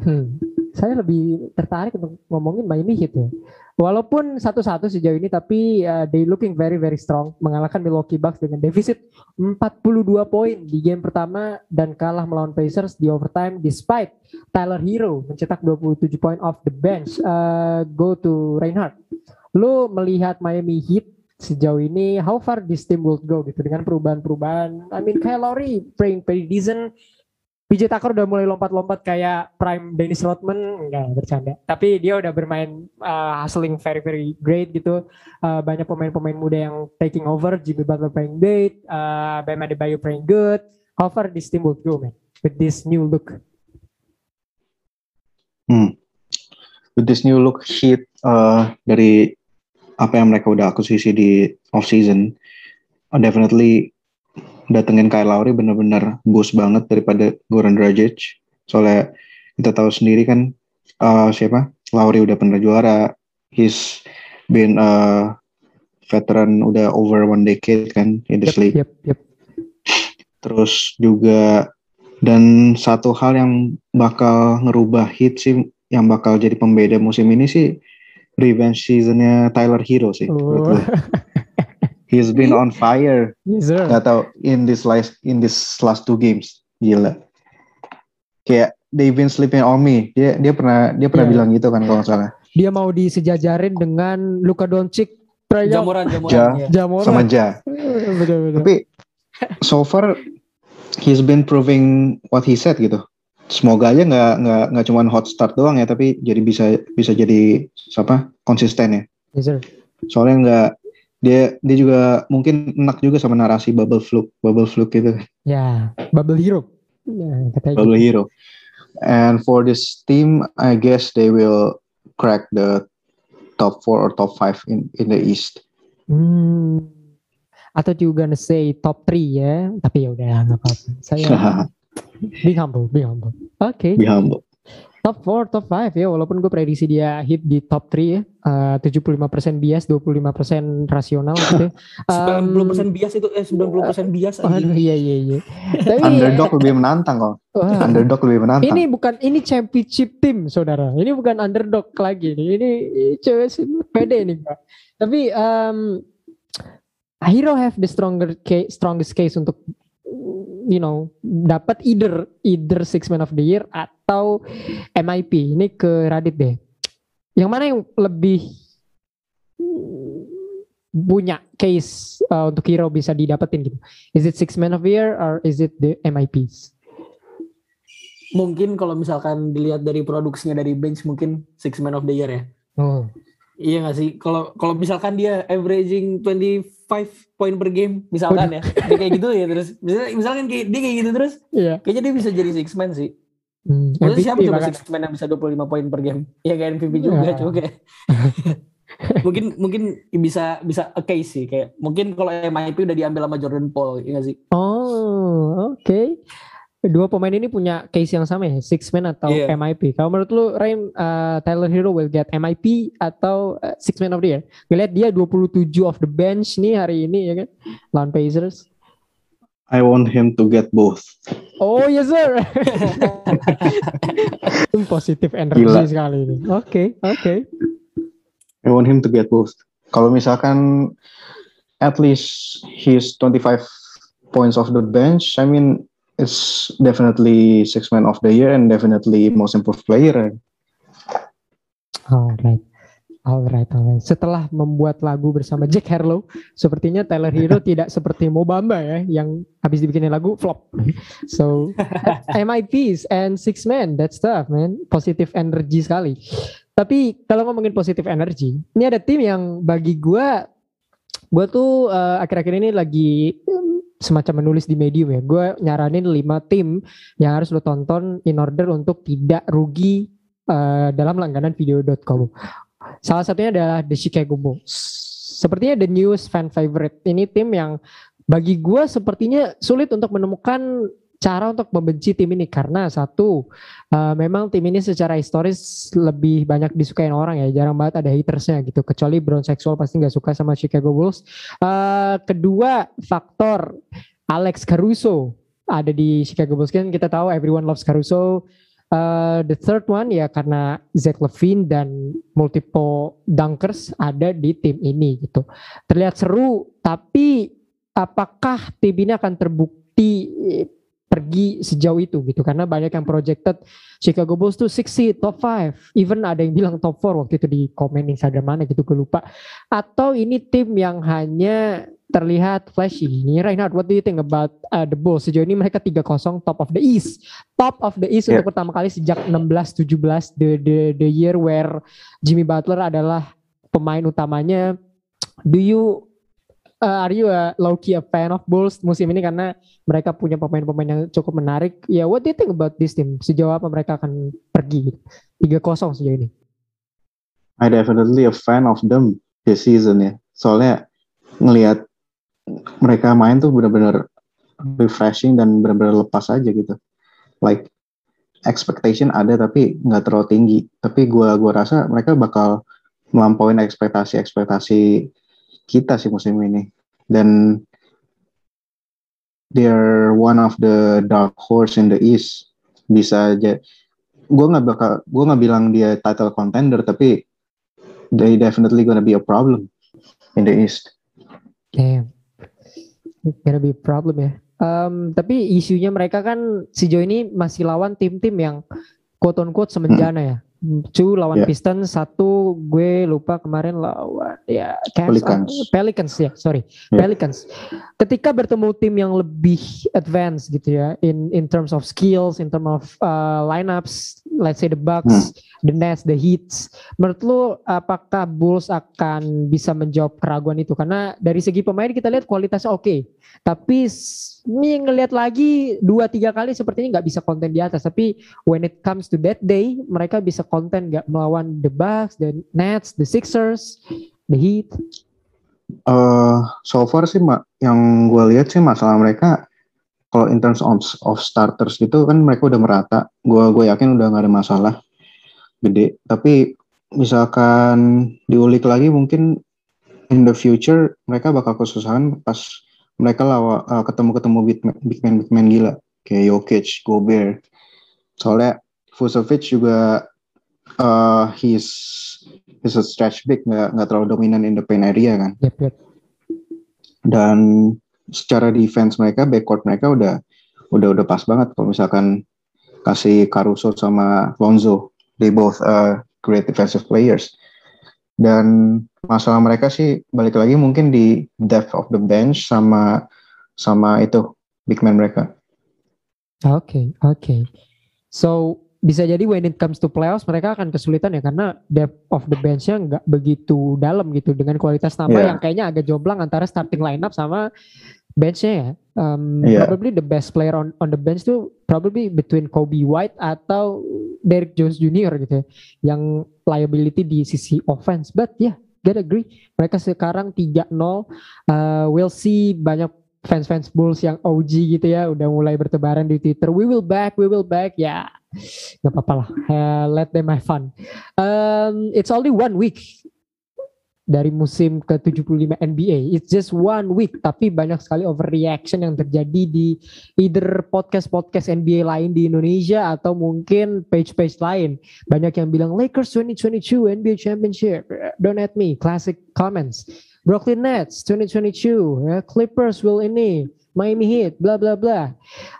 hmm, saya lebih tertarik untuk ngomongin Miami Heat ya. Walaupun satu-satu sejauh ini tapi uh, they looking very very strong mengalahkan Milwaukee Bucks dengan defisit 42 poin di game pertama dan kalah melawan Pacers di overtime despite Tyler Hero mencetak 27 poin off the bench. Uh, go to Reinhardt. Lu melihat Miami Heat sejauh ini how far this team will go gitu dengan perubahan-perubahan. I mean Kyle Lowry playing pretty decent. PJ Tucker udah mulai lompat-lompat kayak prime Dennis Rodman enggak bercanda. Tapi dia udah bermain uh, hustling very very great gitu. Uh, banyak pemain-pemain muda yang taking over. Jimmy Butler playing great, uh, Bam Adebayo playing good. Far this team will go man with this new look? Hmm. With this new look sheet uh, dari apa yang mereka udah akuisisi di off season, uh, definitely datengin Kyle Lowry bener-bener boost banget daripada Goran Dragic. Soalnya kita tahu sendiri kan uh, siapa Lowry udah pernah juara, he's been a veteran udah over one decade kan in this league. Yep, yep. Terus juga dan satu hal yang bakal ngerubah hit sih yang bakal jadi pembeda musim ini sih revenge seasonnya Tyler Hero sih. Oh. He's been on fire. Yes, sir. Gak tau in this last in this last two games. Gila. Kayak they've been sleeping on me. Dia dia pernah dia pernah Iya. bilang gitu kan kalau salah. Dia mau disejajarin dengan Luka Doncic, Jamuran, jamuran. Ja. ya. Jamoran. Sama Ja. betul, betul. Tapi so far he's been proving what he said gitu. Semoga aja nggak nggak nggak cuma hot start doang ya, tapi jadi bisa bisa jadi apa konsisten ya. Yes, sir. Soalnya nggak dia dia juga mungkin enak juga sama narasi bubble fluke bubble fluke gitu Ya, Bubble Hero. Ya, katanya bubble gitu. hero. And for this team, I guess they will crack the top four or top five in in the East. Hmm. Atau juga gonna say top 3 ya, tapi ya udah nggak apa-apa. Saya be humble, be humble. Oke. Be humble. Top 4, top 5 ya, walaupun gue prediksi dia hit di top 3 ya. Eh, 75% bias, 25% rasional gitu ya. Um, 90% bias itu eh 90% bias Aduh, anjing. iya iya iya. Tapi Underdog lebih menantang kok. wah, Underdog lebih menantang. ini bukan ini championship tim saudara. Ini bukan underdog lagi. nih. Ini cewek sih pede nih pak. Tapi um, Hero have the stronger case, strongest case untuk you know dapat either either six man of the year atau MIP. Ini ke Radit deh. Yang mana yang lebih punya case uh, untuk Hero bisa didapetin gitu? Is it six man of the year or is it the MIPs? Mungkin kalau misalkan dilihat dari produksinya dari bench mungkin six man of the year ya. Oh. Iya gak sih? Kalau kalau misalkan dia averaging 25 poin per game misalkan ya. Dia kayak gitu ya terus. Misalkan, misalkan kayak, dia kayak gitu terus Iya. kayaknya dia bisa jadi six man sih. Hmm, MVP siapa coba six man yang bisa 25 poin per game? Ya kayak MVP juga cuma kayak mungkin mungkin bisa bisa a case sih kayak mungkin kalau MIP udah diambil sama Jordan Paul ya gak sih? Oh, oke. Dua pemain ini punya case yang sama ya, six man atau Iya. MIP. Kalau menurut lu, Rain, uh, Tyler Hero will get MIP atau uh, six man of the year? Ngeliat dia 27 of the bench nih hari ini ya kan, lawan Pacers. I want him to get both. Oh yes sir. Positif energi Gila. sekali ini. Oke, oke. I want him to get both. Kalau misalkan at least he's 25 points off the bench, I mean it's definitely six man of the year and definitely most improved player. Alright. Alright, alright. Setelah membuat lagu bersama Jack Harlow, sepertinya Tyler Hero tidak seperti Mobamba ya, yang habis dibikinin lagu flop. So, MIPs and Six Men, that's tough man. Positive energy sekali. Tapi kalau ngomongin positive energy, ini ada tim yang bagi gua, gua tuh eh, akhir-akhir ini lagi semacam menulis di medium ya. Gua nyaranin 5 tim yang harus lo tonton in order untuk tidak rugi eh, dalam langganan video.com. Salah satunya adalah The Chicago Bulls. Sepertinya the newest fan favorite. Ini tim yang bagi gue sepertinya sulit untuk menemukan cara untuk membenci tim ini? Karena satu eh, memang tim ini secara historis lebih banyak disukain orang ya. Jarang banget ada hatersnya gitu. Kecuali brown seksual pasti nggak suka sama Chicago Bulls. Eh, kedua faktor Alex Caruso ada di Chicago Bulls. Kan kita tahu everyone loves Caruso. Uh, the third one ya karena Zach Levine dan multiple dunkers ada di tim ini gitu. Terlihat seru, tapi apakah tim ini akan terbukti pergi sejauh itu gitu? Karena banyak yang projected Chicago Bulls tuh six seed, top five, even ada yang bilang top four waktu itu di komen Instagram mana gitu gue lupa. Atau ini tim yang hanya terlihat flashy. Ini Reinhard, what do you think about uh, the Bulls? Sejauh ini mereka 3-0 top of the East. Top of the East Yeah. untuk pertama kali sejak 16-17 the, the the year where Jimmy Butler adalah pemain utamanya. Do you uh, are you a low key a fan of Bulls musim ini karena mereka punya pemain-pemain yang cukup menarik. Ya, yeah, what do you think about this team? Sejauh apa mereka akan pergi? Tiga kosong sejauh ini. I definitely a fan of them this season ya. Soalnya ngelihat mereka main tuh benar-benar refreshing dan benar-benar lepas aja gitu. Like expectation ada tapi nggak terlalu tinggi. Tapi gua gua rasa mereka bakal melampaui ekspektasi-ekspektasi kita sih musim ini. Dan they're one of the dark horse in the East. Bisa aja. Gue nggak bakal, gue nggak bilang dia title contender, tapi they definitely gonna be a problem in the East. Damn. Gonna be a problem ya. Um, tapi isunya mereka kan sejauh ini masih lawan tim-tim yang quote on quote semenjana hmm. ya. Cu lawan yeah. Pistons, satu gue lupa kemarin lawan ya Pelicans. Pelicans ya, sorry. Yeah. Pelicans. Ketika bertemu tim yang lebih advance gitu ya in in terms of skills, in terms of uh, lineups, let's say the Bucks, hmm. the Nets, the Heats. Menurut lu apakah Bulls akan bisa menjawab keraguan itu? Karena dari segi pemain kita lihat kualitasnya oke. Okay. Tapi ini ngelihat lagi dua tiga kali sepertinya nggak bisa konten di atas. Tapi when it comes to that day, mereka bisa konten nggak melawan the Bucks, the Nets, the Sixers, the Heat. Uh, so far sih mak, yang gue lihat sih masalah mereka kalau in terms of, of starters gitu kan mereka udah merata. Gue gue yakin udah nggak ada masalah gede. Tapi misalkan diulik lagi mungkin in the future mereka bakal kesusahan pas mereka lawa uh, ketemu-ketemu big man, big man big man gila kayak Jokic, Gobert. Soalnya Vucevic juga uh, he's he's a stretch big nggak nggak terlalu dominan in the paint area kan. Yep, yep. Dan secara defense mereka backcourt mereka udah udah udah pas banget kalau misalkan kasih Caruso sama Lonzo they both uh, great defensive players dan masalah mereka sih balik lagi mungkin di depth of the bench sama sama itu big man mereka. Oke, okay, oke. Okay. So bisa jadi when it comes to playoffs mereka akan kesulitan ya karena depth of the bench-nya nggak begitu dalam gitu dengan kualitas nama yeah. yang kayaknya agak jomplang antara starting lineup sama benchnya ya. Um, yeah. Probably the best player on on the bench tuh probably between Kobe White atau Derek Jones Jr. gitu ya, yang liability di sisi offense. But yeah, get agree. Mereka sekarang 3-0. Uh, we'll see banyak fans-fans Bulls yang OG gitu ya udah mulai bertebaran di Twitter. We will back, we will back. Ya, nggak apa-apa lah. Uh, let them have fun. Um, it's only one week dari musim ke-75 NBA. It's just one week, tapi banyak sekali overreaction yang terjadi di either podcast-podcast NBA lain di Indonesia atau mungkin page-page lain. Banyak yang bilang Lakers 2022 NBA Championship. Don't at me. Classic comments. Brooklyn Nets 2022, ya, Clippers will ini, Miami Heat, bla bla bla.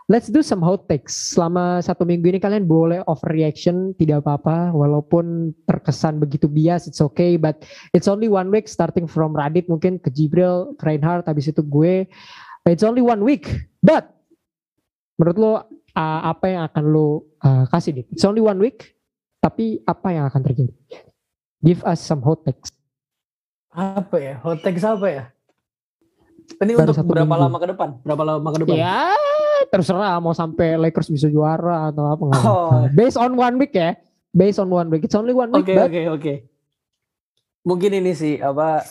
Let's do some hot takes. Selama satu minggu ini kalian boleh overreaction, tidak apa-apa. Walaupun terkesan begitu bias, it's okay. But it's only one week starting from Radit mungkin ke Jibril, ke Reinhardt, habis itu gue. It's only one week. But menurut lo uh, apa yang akan lo uh, kasih nih? It's only one week, tapi apa yang akan terjadi? Give us some hot takes apa ya hot takes apa ya ini Baru untuk berapa minggu. lama ke depan? Berapa lama ke depan? Ya terserah mau sampai Lakers bisa juara atau apa oh. based on one week ya. Based on one week. It's only one week oke oke oke. Mungkin ini sih apa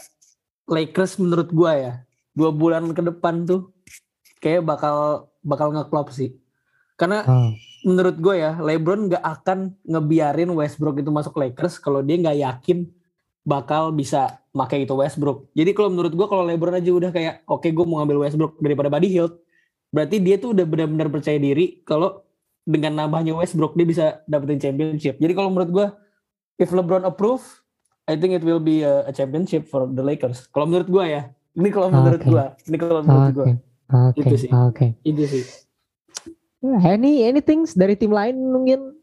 Lakers menurut gua ya. Dua bulan ke depan tuh kayak bakal bakal ngeklop sih. Karena hmm. menurut gue ya LeBron gak akan ngebiarin Westbrook itu masuk Lakers kalau dia nggak yakin bakal bisa pakai itu Westbrook. Jadi kalau menurut gue kalau LeBron aja udah kayak oke okay, gue mau ngambil Westbrook daripada Buddy Hield, berarti dia tuh udah benar-benar percaya diri kalau dengan nambahnya Westbrook dia bisa dapetin championship. Jadi kalau menurut gue if LeBron approve, I think it will be a, a championship for the Lakers. Kalau menurut gue ya. Ini kalau menurut okay. gue. Ini kalau menurut okay. gue. Oke. Okay. Itu sih. Okay. Itu sih. Any anything dari tim lain mungkin?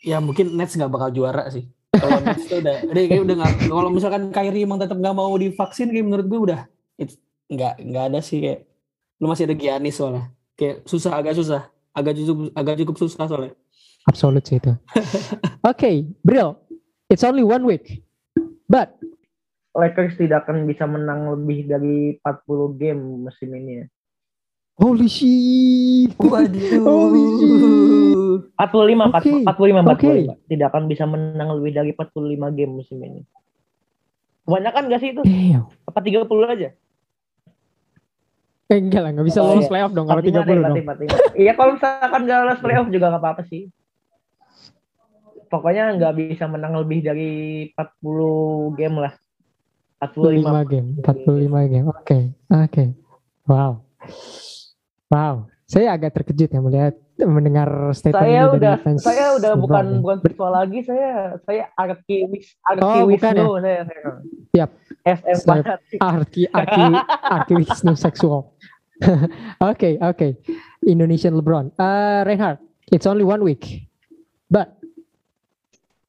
Ya mungkin Nets nggak bakal juara sih kalau itu udah udah kayak udah nggak kalau misalkan Kyrie emang tetap nggak mau divaksin kayak menurut gue udah nggak nggak ada sih kayak lu masih ada Giannis soalnya. Kayak susah agak susah. Agak cukup agak cukup susah soalnya. Absolut sih itu. Oke okay, Bril it's only one week. But Lakers tidak akan bisa menang lebih dari 40 game musim ini ya. Holy shit. Waduh. Holy shit. 45, Oke, 45, 45. oke. Tidak akan bisa menang lebih dari 45 game musim ini. Kebanyakan gak sih itu? Damn. Apa 30 aja? Eh, enggak lah, nggak bisa Oh, lolos iya. playoff dong kalau 45 deh, 30 dong. 45. Iya kalau misalkan gak lolos playoff juga gak apa-apa sih. Pokoknya nggak bisa menang lebih dari 40 game lah. 45. 45 game, 45 game. Oke, oke. Wow. Wow. Saya agak terkejut ya melihat mendengar statement Saya ini dari udah fans saya udah LeBron bukan ya. bukan siswa lagi saya saya Arki Wis Arki Oh, bukan Wisnu saya, saya. Siap. SM. Arki Arki Arki Wisnu seksual. Oke, oke. Indonesian LeBron. Uh, Reinhard, it's only one week. But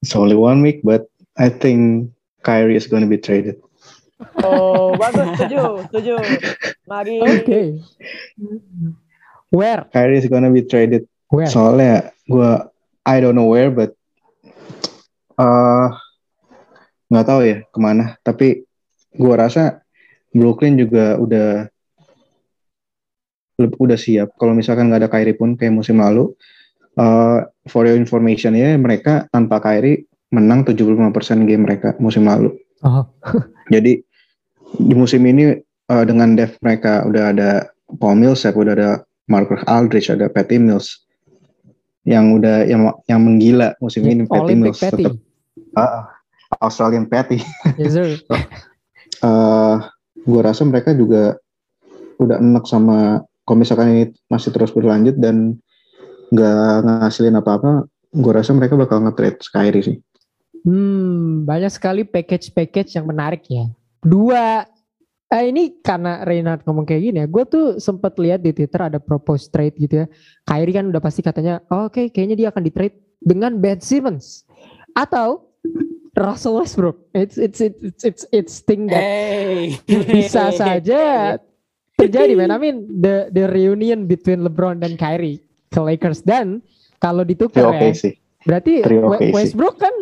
It's only one week, but I think Kyrie is going to be traded. Oh, bagus setuju, setuju. Mari. okay. Where? Kyrie is going to be traded. Where? Soalnya gua I don't know where, but uh, nggak tahu ya ke mana. Tapi gua rasa Brooklyn juga udah udah siap. Kalau misalkan nggak ada Kyrie pun kayak musim lalu, uh, for your information ya, mereka tanpa Kyrie menang 75% game mereka musim lalu. Oh, Jadi di musim ini uh, dengan depth mereka udah ada Paul Millsap, udah ada Marcus Aldridge, ada Patty Mills yang udah yang yang menggila musim ini Patty Olympic Mills Patty. tetap ah, Australian Patty. Yes, sir. Uh, gue rasa mereka juga udah enak sama kalau misalkan ini masih terus berlanjut dan nggak ngasilin apa-apa, gue rasa mereka bakal nge-trade Kyrie sih. Hmm, banyak sekali package-package yang menarik ya. Dua, eh ini karena Reinhard ngomong kayak gini ya, gue tuh sempat lihat di Twitter ada propose trade gitu ya. Kyrie kan udah pasti katanya, "Oh, oke kayaknya dia akan di trade dengan Ben Simmons atau Russell Westbrook. It's it's it's it's it's, it's thing that Hey. bisa saja terjadi man. I mean the the reunion between LeBron dan Kyrie ke Lakers dan kalau ditukar Trio oke ya, sih. Berarti. Westbrook kan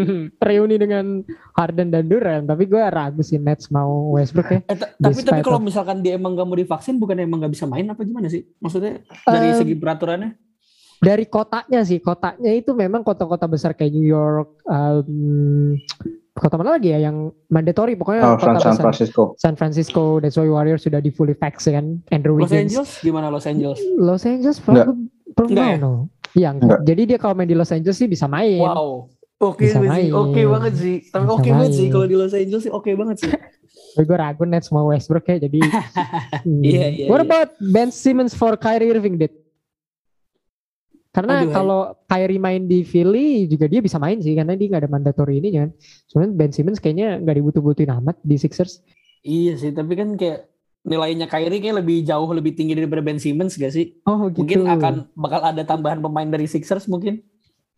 reuni dengan Harden dan Durant, tapi gue ragu sih Nets mau Westbrook ya. Eh, ta- tapi tapi kalau of- misalkan dia emang gak mau divaksin, bukan emang gak bisa main apa gimana sih? Maksudnya dari Eh, segi peraturannya? Dari kotanya sih, kotanya itu memang kota-kota besar kayak New York, um, kota mana lagi ya yang mandatory pokoknya Oh, San, kota San besar. Francisco. San Francisco, that's why Warriors sudah di fully vax kan, Andrew Los Wiggins. Angeles gimana Los Angeles? Los Angeles probably, probably no. Iya enggak. Jadi dia kalau main di Los Angeles sih bisa main. Wow. Oke Bisa sih, main. oke banget sih. Tapi oke banget sih kalau di Los Angeles sih oke banget sih. Tapi gue ragu Nets mau Westbrook ya jadi. Hmm. Iya, iya, What iya. about Ben Simmons for Kyrie Irving, Dit? Karena kalau Kyrie main di Philly juga dia bisa main sih karena dia nggak ada mandatory ini kan. Cuman Ben Simmons kayaknya nggak dibutuh-butuhin amat di Sixers. Iya sih, tapi kan kayak nilainya Kyrie kayak lebih jauh lebih tinggi daripada Ben Simmons gak sih? Oh gitu. Mungkin akan bakal ada tambahan pemain dari Sixers mungkin.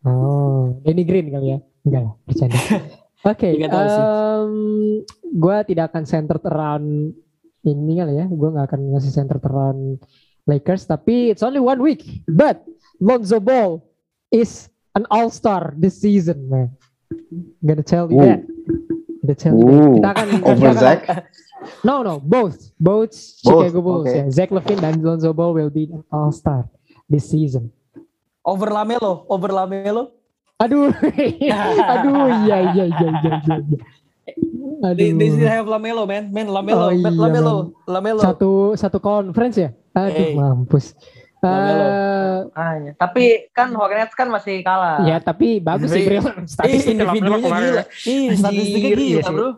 Oh, Danny Green kali ya? Enggak lah, bercanda. Oke, tahu sih. gue tidak akan centered around ini kali ya. Gue nggak akan ngasih centered around Lakers, tapi it's only one week. But Lonzo Ball is an all-star this season, man. Gonna tell you Ooh. that. Gonna tell you that. Ooh. Kita akan Over kita akan- Zach? No, no, both, both Both, Chicago Bulls. okay. ya. Zach Levine dan Lonzo Ball will be an all-star this season. Over Lamelo, over Lamelo. Aduh, aduh, iya, iya, iya, iya, iya. iya. Aduh. They, they still have Lamelo, man. Man, Lamelo, Oh, man, iya, Lamelo, Lamelo. satu satu conference ya? Aduh, Hey. mampus. Lamelo. Eh, Makanya. Tapi kan Hornets kan masih kalah. ya tapi bagus sih, Tapi- Bril. Ih, Statistiknya individunya gila. Ih, statistiknya iya gila, bro.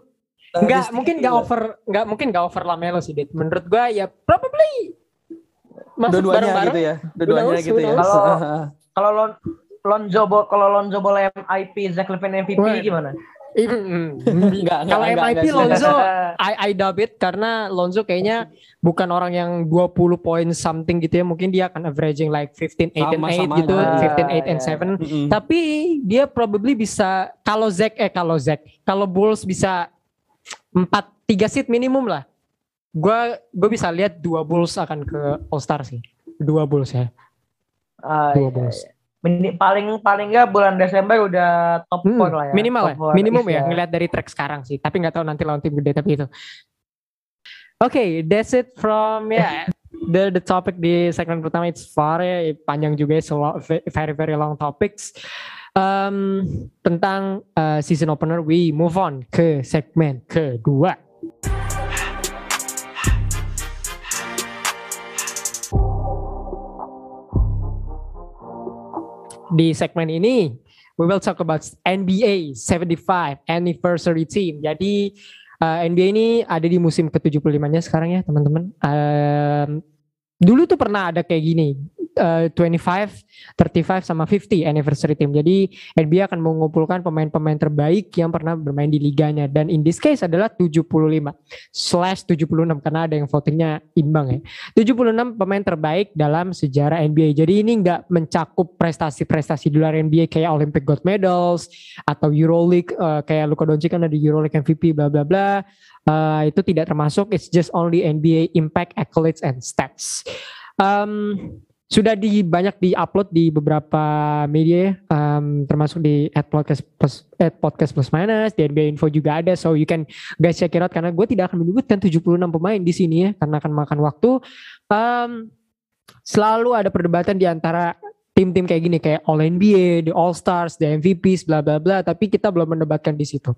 Enggak, mungkin enggak gila. over enggak mungkin enggak over Lamelo sih, Dit. Menurut gua ya probably masuk Dua-duanya bareng-bareng. gitu ya. Dua-duanya gitu ya. Kalau- Kalau Lon Lonzo Ball kalau Lonzo Ball MIP, Zach Levine MVP Wah. gimana? Mm, Enggak, Kalau MIP. Lonzo I, I dub it karena Lonzo kayaknya bukan orang yang 20 poin something gitu ya. Mungkin dia akan averaging like 15 8 and 8 Sama-sama gitu, aja. 15 8 and Ya, 7. Mm-mm. Tapi dia probably bisa kalau Zack eh kalau Zack, kalau Bulls bisa 4 3 seat minimum lah. Gua gue bisa lihat dua Bulls akan ke All Star sih. Dua Bulls ya. Ah, Dua iya, Bulls. iya. Mini, paling paling nggak bulan Desember udah top Hmm, 4 lah ya. minimal ya, minimum ya, ngeliat dari track sekarang sih. Tapi nggak tahu nanti lawan tim gede tapi itu. Oke, that's it from ya the the topic di segmen pertama it's far ya panjang juga ya, so very very long topics. Um, tentang uh, season opener, we move on ke segmen kedua. Di segmen ini, we will talk about NBA 75 anniversary team. Jadi uh, NBA ini ada di musim ke-75-nya sekarang ya, teman-teman. Um, dulu tuh pernah ada kayak gini. Uh, 25, 35 sama 50 anniversary team. Jadi NBA akan mengumpulkan pemain-pemain terbaik yang pernah bermain di liganya dan in this case adalah 75 slash 76 karena ada yang votingnya imbang ya. 76 pemain terbaik dalam sejarah NBA. Jadi ini nggak mencakup prestasi-prestasi di luar NBA kayak Olympic gold medals atau EuroLeague uh, kayak Luka Doncic kan ada EuroLeague MVP bla bla bla. Uh, itu tidak termasuk. It's just only NBA impact accolades and stats. Um, sudah di banyak di-upload di beberapa media um, termasuk di at podcast plus at podcast plus minus di NBA info juga ada so you can guys check it out karena gue tidak akan menyebutkan 76 pemain di sini ya karena akan makan waktu um, selalu ada perdebatan di antara tim-tim kayak gini kayak All NBA, the All Stars, the MVPs, bla bla bla. Tapi kita belum mendebatkan di situ.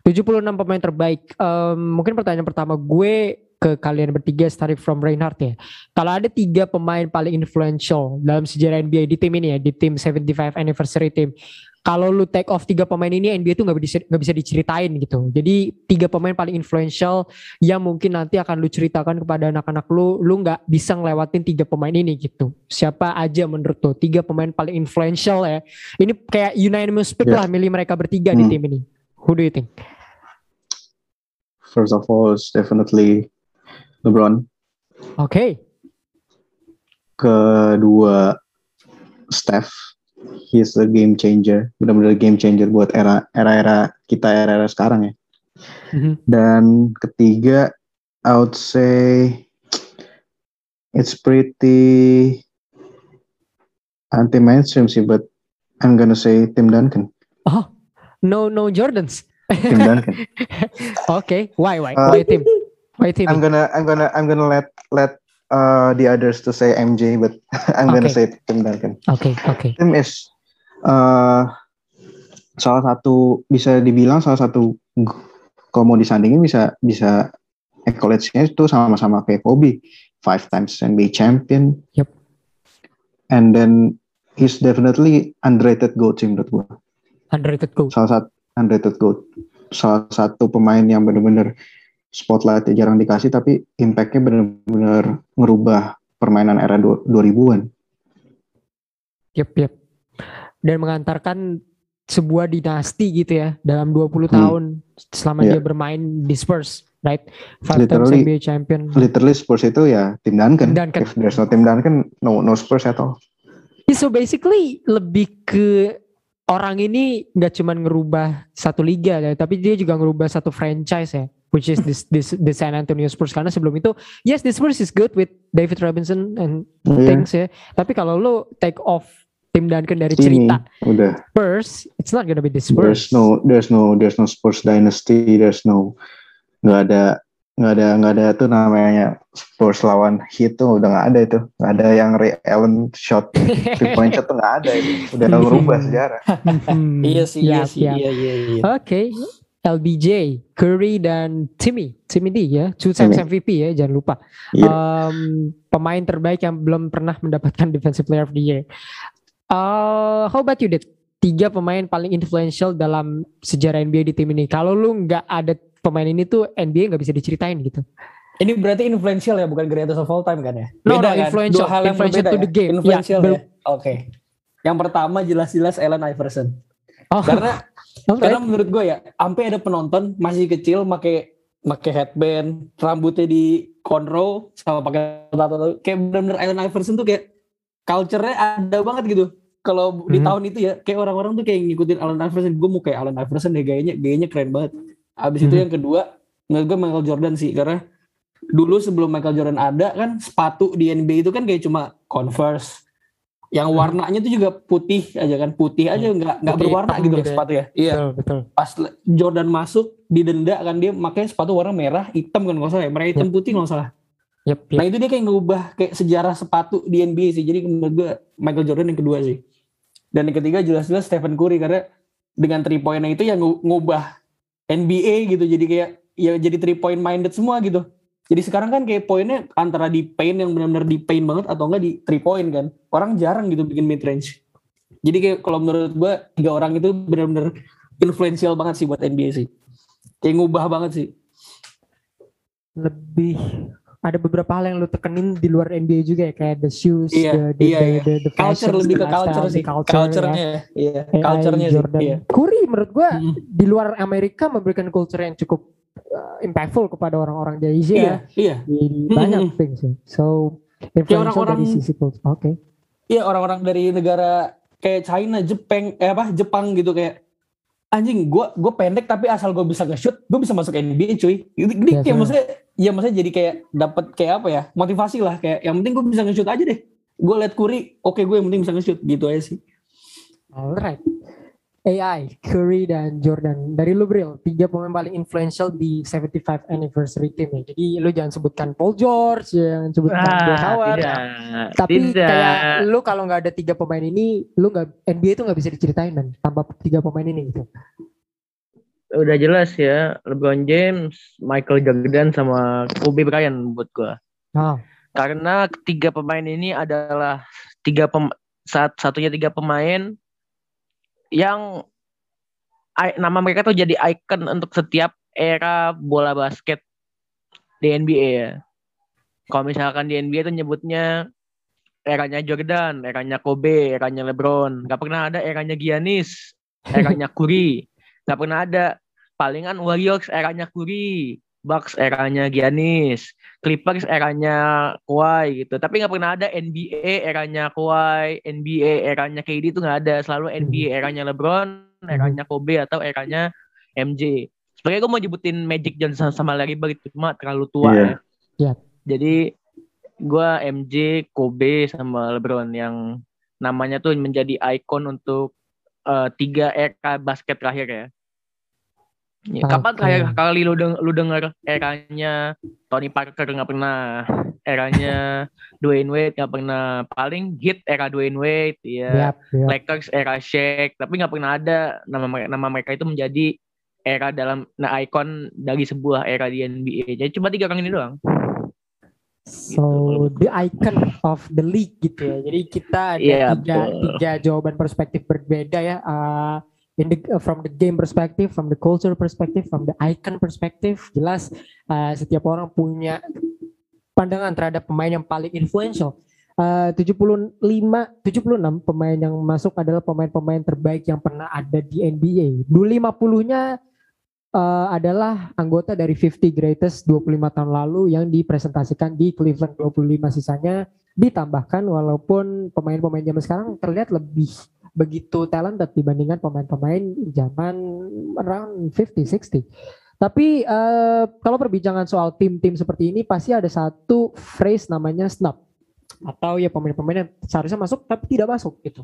76 pemain terbaik. Um, mungkin pertanyaan pertama gue ke kalian bertiga starting from Reinhardt ya. Kalau ada tiga pemain paling influential dalam sejarah NBA di tim ini ya, di tim 75 anniversary team. Kalau lu take off tiga pemain ini NBA tuh nggak bisa nggak bisa diceritain gitu. Jadi tiga pemain paling influential yang mungkin nanti akan lu ceritakan kepada anak-anak lu, lu nggak bisa ngelewatin tiga pemain ini gitu. Siapa aja menurut lu tiga pemain paling influential ya? Ini kayak unanimous pick Yeah. lah milih mereka bertiga di Hmm. tim ini. Who do you think? First of all, it's definitely LeBron. Oke. Kedua, Steph. He's a game changer. Benar-benar game changer buat era era-era kita era-era sekarang ya. Mhm. Dan ketiga, I would say it's pretty anti-mainstream sih, but I'm gonna say Tim Duncan. No no Jordans. Tim Duncan. Oke. Why why Uh, why tim? Why tim? I'm gonna I'm gonna I'm gonna let let uh, the others to say MJ, but I'm gonna Okay. say Tim Duncan. Oke oke. Tim is uh, salah satu bisa dibilang salah satu kalau mau disandingin bisa bisa accolades-nya itu sama-sama kayak Kobe, five times NBA champion. Yep. And then he's definitely underrated GOAT sih menurut gua. Underrated goal. Salah satu underrated GOAT. Salah satu pemain yang benar-benar spotlight jarang dikasih tapi impact-nya benar-benar ngerubah permainan era du- 2000-an. Yep yep. Dan mengantarkan sebuah dinasti gitu ya dalam 20 Hmm. tahun selama Iya. dia bermain di Spurs, right? Five times Literally- NBA champion. literally Spurs itu ya tim Duncan. Duncan. If there's no tim Duncan, no no Spurs at all. Yeah, so basically lebih ke orang ini nggak cuma ngerubah satu liga ya, tapi dia juga ngerubah satu franchise ya, which is this, this the San Antonio Spurs. Karena sebelum itu yes the Spurs is good with David Robinson and Iya. things ya, tapi kalau lo take off Tim Duncan dari Ini cerita udah. Spurs, it's not gonna be the there's Spurs. no there's no there's no Spurs dynasty, there's no nggak ada nggak ada nggak ada tuh namanya Spurs lawan Heat tuh udah nggak ada itu. Nggak ada yang Ray Allen shot three point shot tuh nggak ada itu. Udah merubah sejarah. Iya sih, iya sih, iya iya iya. Oke, LBJ, Curry dan Timmy, Timmy D ya, two times. MVP ya, jangan lupa. Iya. Um, pemain terbaik yang belum pernah mendapatkan Defensive Player of the Year. Uh, how about you, Dit? Tiga pemain paling influential dalam sejarah NBA di tim ini. Kalau lu nggak ada pemain ini tuh NBA nggak bisa diceritain gitu. Ini berarti influential ya, bukan greatest of all time kan ya? No, no, kan? influential. Dua hal yang Influential to the ya? game. Influential Ya, ya. Oke. Yang pertama jelas-jelas Allen Iverson. Oh, Karena oke. karena menurut gue ya, sampai ada penonton masih kecil make make headband, rambutnya di cornrow sama pakai tato kayak benar-benar Allen Iverson tuh kayak culture-nya ada banget gitu. Kalau di Mhm. tahun itu ya, kayak orang-orang tuh kayak ngikutin Allen Iverson. Gue mau kayak Allen Iverson deh gayanya, gayanya keren banget. Abis itu Mhm. yang kedua, menurut gue Michael Jordan sih karena dulu sebelum Michael Jordan ada kan sepatu di NBA itu kan kayak cuma Converse, yang warnanya tuh juga putih aja kan putih aja nggak nggak Putih berwarna gitu loh ya. sepatu ya iya. Betul, betul. pas Jordan masuk didenda kan dia makanya sepatu warna merah hitam kan nggak salah ya merah hitam putih nggak salah. Yep, yep. nah itu dia kayak ngubah kayak sejarah sepatu di NBA sih. Jadi menurut gue Michael Jordan yang kedua sih. Dan yang ketiga jelas-jelas Stephen Curry karena dengan three pointnya itu yang ngu- ngubah NBA gitu. Jadi kayak ya jadi three point minded semua gitu jadi sekarang kan kayak poinnya antara di paint yang benar-benar di paint banget atau enggak di three point kan orang jarang gitu bikin mid range jadi kayak kalau menurut gue tiga orang itu benar-benar influential banget sih buat NBA sih kayak ngubah banget sih lebih ada beberapa hal yang lu tekenin di luar NBA juga ya kayak the shoes, Iya, the, the, iya, the, iya. the, the culture fashion, lebih the ke culture lifestyle, sih the culture, culture-nya ya. iya AI, culture-nya sih Jordan. iya Curry menurut gua Mm. di luar Amerika memberikan culture yang cukup uh, impactful kepada orang-orang di Asia iya iya di Mm. banyak things ya. So influential orang-orang- dari sisi. Oke. Iya orang-orang dari negara kayak China, Jepang, eh apa Jepang gitu kayak anjing gue gue pendek tapi asal gue bisa nge-shoot gue bisa masuk NBA cuy. Jadi jadi Biasa. kayak maksudnya ya maksudnya jadi kayak dapat kayak apa ya motivasi lah kayak yang penting gue bisa nge-shoot aja deh. Gue liat Curry, oke gue yang penting bisa nge-shoot gitu aja sih. Alright. AI, Curry dan Jordan. Dari lu Bril, tiga pemain paling influential di 75 anniversary team ya. Jadi lu jangan sebutkan Paul George, jangan sebutkan Dwight Ah, Howard. tidak. Tapi tidak. kayak lu kalau nggak ada tiga pemain ini, lu nggak NBA itu nggak bisa diceritain man, tanpa tiga pemain ini gitu. udah jelas ya LeBron James, Michael Jordan sama Kobe Bryant buat gua. Oh, Karena tiga pemain ini adalah tiga pem, saat satunya tiga pemain yang nama mereka tuh jadi icon untuk setiap era bola basket di NBA ya. Kalau misalkan di NBA tuh nyebutnya eranya Jordan, eranya Kobe, eranya LeBron. Gak pernah ada eranya Giannis, eranya Curry. Gak pernah ada. Palingan Warriors eranya Curry, Bucks eranya Giannis, Clippers eranya Kawhi gitu. Tapi nggak pernah ada NBA eranya Kawhi, NBA eranya KD itu nggak ada. Selalu NBA eranya LeBron, eranya Kobe atau eranya MJ. Sebenarnya gue mau nyebutin Magic Johnson sama Larry Bird cuma terlalu tua Iya. ya. Iya. Jadi gua MJ, Kobe sama LeBron yang namanya tuh menjadi ikon untuk eh, tiga era basket terakhir ya. Ya, Kapan terakhir kali lu deng lu denger eranya Tony Parker nggak pernah, eranya Dwayne Wade nggak pernah, paling hit era Dwayne Wade, ya yap, yap. Lakers era Shaq, tapi nggak pernah ada nama nama mereka itu menjadi era dalam nah ikon dari sebuah era di NBA. Jadi cuma tiga orang ini doang. So the icon of the league gitu ya. Jadi kita ada Iya, tiga, betul. tiga jawaban perspektif berbeda ya. Uh, in the, uh, from the game perspective, from the culture perspective, from the icon perspective, jelas uh, setiap orang punya pandangan terhadap pemain yang paling influential. Uh, 75, 76 pemain yang masuk adalah pemain-pemain terbaik yang pernah ada di NBA. Dulu 50-nya uh, adalah anggota dari 50 greatest 25 tahun lalu yang dipresentasikan di Cleveland 25 sisanya ditambahkan walaupun pemain-pemain zaman sekarang terlihat lebih begitu talented dibandingkan pemain-pemain zaman around 50 60. Tapi uh, kalau perbincangan soal tim-tim seperti ini pasti ada satu phrase namanya snub atau ya pemain-pemain yang seharusnya masuk tapi tidak masuk gitu.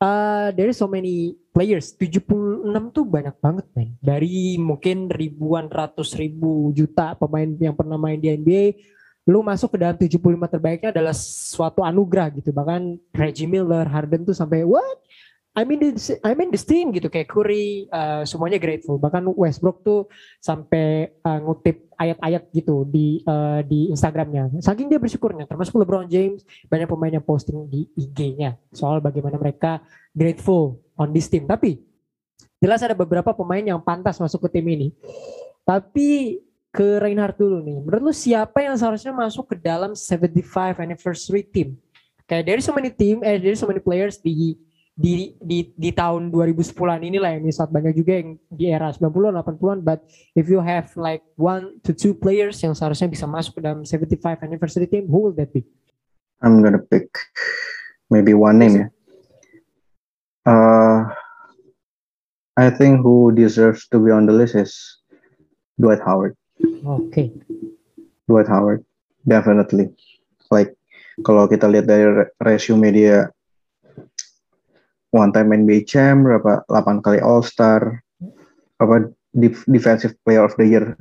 Uh, there is so many players 76 tuh banyak banget men dari mungkin ribuan ratus ribu juta pemain yang pernah main di NBA lu masuk ke dalam 75 terbaiknya adalah suatu anugerah gitu. Bahkan Reggie Miller Harden tuh sampai what? I mean this I mean this team gitu. Kayak Curry uh, semuanya grateful. Bahkan Westbrook tuh sampai uh, ngutip ayat-ayat gitu di uh, di Instagramnya. Saking dia bersyukurnya termasuk LeBron James banyak pemain yang posting di IG-nya soal bagaimana mereka grateful on this team. Tapi jelas ada beberapa pemain yang pantas masuk ke tim ini. Tapi ke Reinhardt dulu nih menurut lu siapa yang seharusnya masuk ke dalam 75 anniversary team kayak dari so many team eh dari so many players di di di di tahun 2010-an inilah yang saat banyak juga yang di era 90-an 80-an but if you have like one to two players yang seharusnya bisa masuk ke dalam 75 anniversary team who will that be? I'm gonna pick maybe one name ya. Uh, I think who deserves to be on the list is Dwight Howard. Oke. Dwight Howard, definitely. Like kalau kita lihat dari re- resume dia one time NBA champ, berapa 8 kali All Star, apa defensive player of the year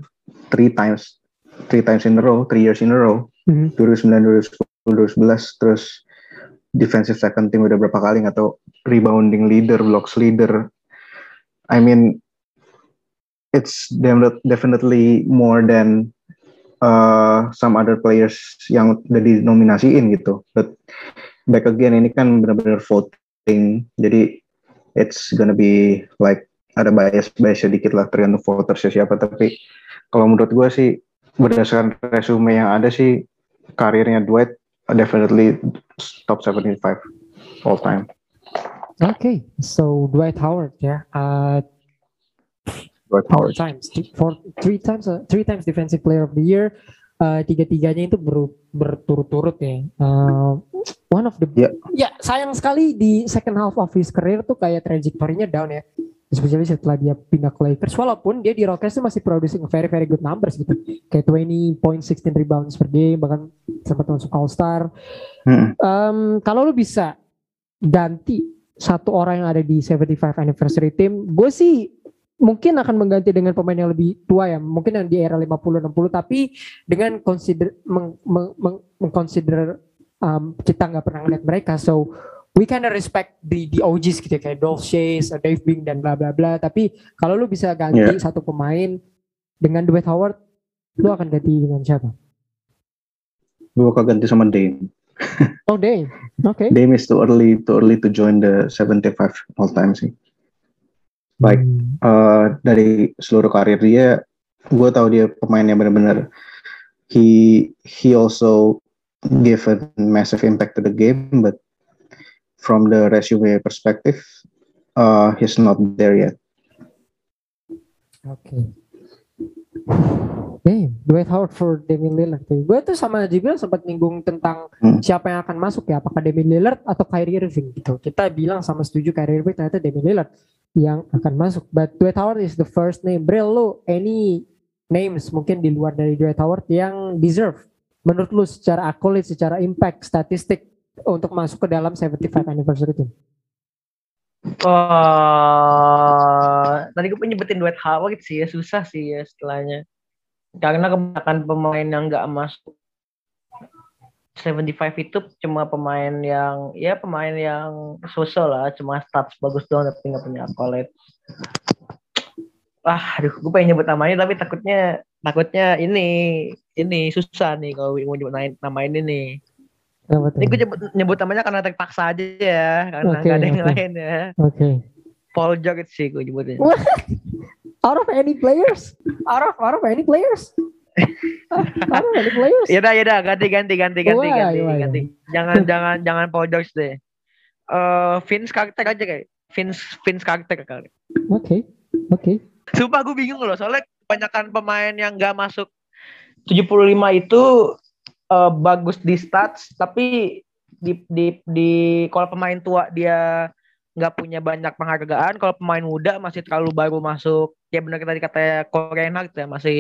three times three times in a row, three years in a row, mm -hmm. 2009, 2010, 2011, terus defensive second team udah berapa kali atau rebounding leader, blocks leader. I mean, it's definitely more than uh, some other players yang udah dinominasiin gitu. But back again ini kan benar-benar voting, jadi it's gonna be like ada bias bias sedikit lah tergantung votersnya siapa. Tapi kalau menurut gue sih berdasarkan resume yang ada sih karirnya Dwight definitely top 75 all time. Okay, so Dwight Howard ya, yeah. uh, Howard times, four, three times, uh, three times defensive player of the year. Uh, tiga-tiganya itu ber, berturut-turut ya. Uh, one of the, yeah. ya sayang sekali di second half of his career tuh kayak trajectory-nya down ya especially setelah dia pindah ke Lakers walaupun dia di Rockets itu masih producing very very good numbers gitu kayak 20 point 16 rebounds per game bahkan sempat masuk All Star hmm. um, kalau lu bisa ganti satu orang yang ada di 75 anniversary team gue sih mungkin akan mengganti dengan pemain yang lebih tua ya mungkin yang di era 50 60 tapi dengan consider meng, meng, meng, um, kita nggak pernah ngeliat mereka so we kind of respect the the OGs gitu ya, kayak Dolph Chase, Dave Bing dan bla bla bla. Tapi kalau lu bisa ganti yeah. satu pemain dengan Dwight Howard, lu akan ganti dengan siapa? Gue akan ganti sama Dame. oh Dame, oke. Okay. Dame is too early, too early to join the 75 all time sih. Like hmm. uh, dari seluruh karir dia, gue tahu dia pemain yang benar-benar he he also gave a massive impact to the game, but from the resume perspective, uh, he's not there yet. Oke. Okay. Hey, Dwight Howard for Damian Lillard. Gue tuh sama juga sempat nyinggung tentang hmm. siapa yang akan masuk ya, apakah Damian Lillard atau Kyrie Irving gitu. Kita bilang sama setuju Kyrie Irving ternyata Damian Lillard yang akan masuk. But Dwight Howard is the first name. Bril, lu any names mungkin di luar dari Dwight Howard yang deserve menurut lu secara accolade, secara impact, statistik untuk masuk ke dalam 75 anniversary team? Oh, tadi gue penyebutin Dwight Howard sih ya susah sih ya setelahnya. Karena kebanyakan pemain yang nggak masuk 75 itu cuma pemain yang ya pemain yang sosial lah, cuma stats bagus doang tapi nggak punya accolade. Ah, aduh, gue pengen nyebut namanya tapi takutnya takutnya ini ini susah nih kalau mau nyebut nama ini nih. Ini gue nyebut, nyebut namanya karena terpaksa aja ya, karena okay, gak ada yang okay. lain ya. Oke. Okay. Paul George sih gue nyebutnya. Out of any players? Out of out of any players? out of any players? Ya udah ya udah ganti ganti ganti ganti ganti ganti. Jangan jangan jangan Paul George deh. Uh, Vince karakter aja kayak Vince Vince karakter kali. Oke. Okay. Oke. Okay. Sumpah gue bingung loh soalnya kebanyakan pemain yang gak masuk 75 itu uh, bagus di stats tapi di di di kalau pemain tua dia nggak punya banyak penghargaan kalau pemain muda masih terlalu baru masuk ya benar tadi kata Korea gitu ya masih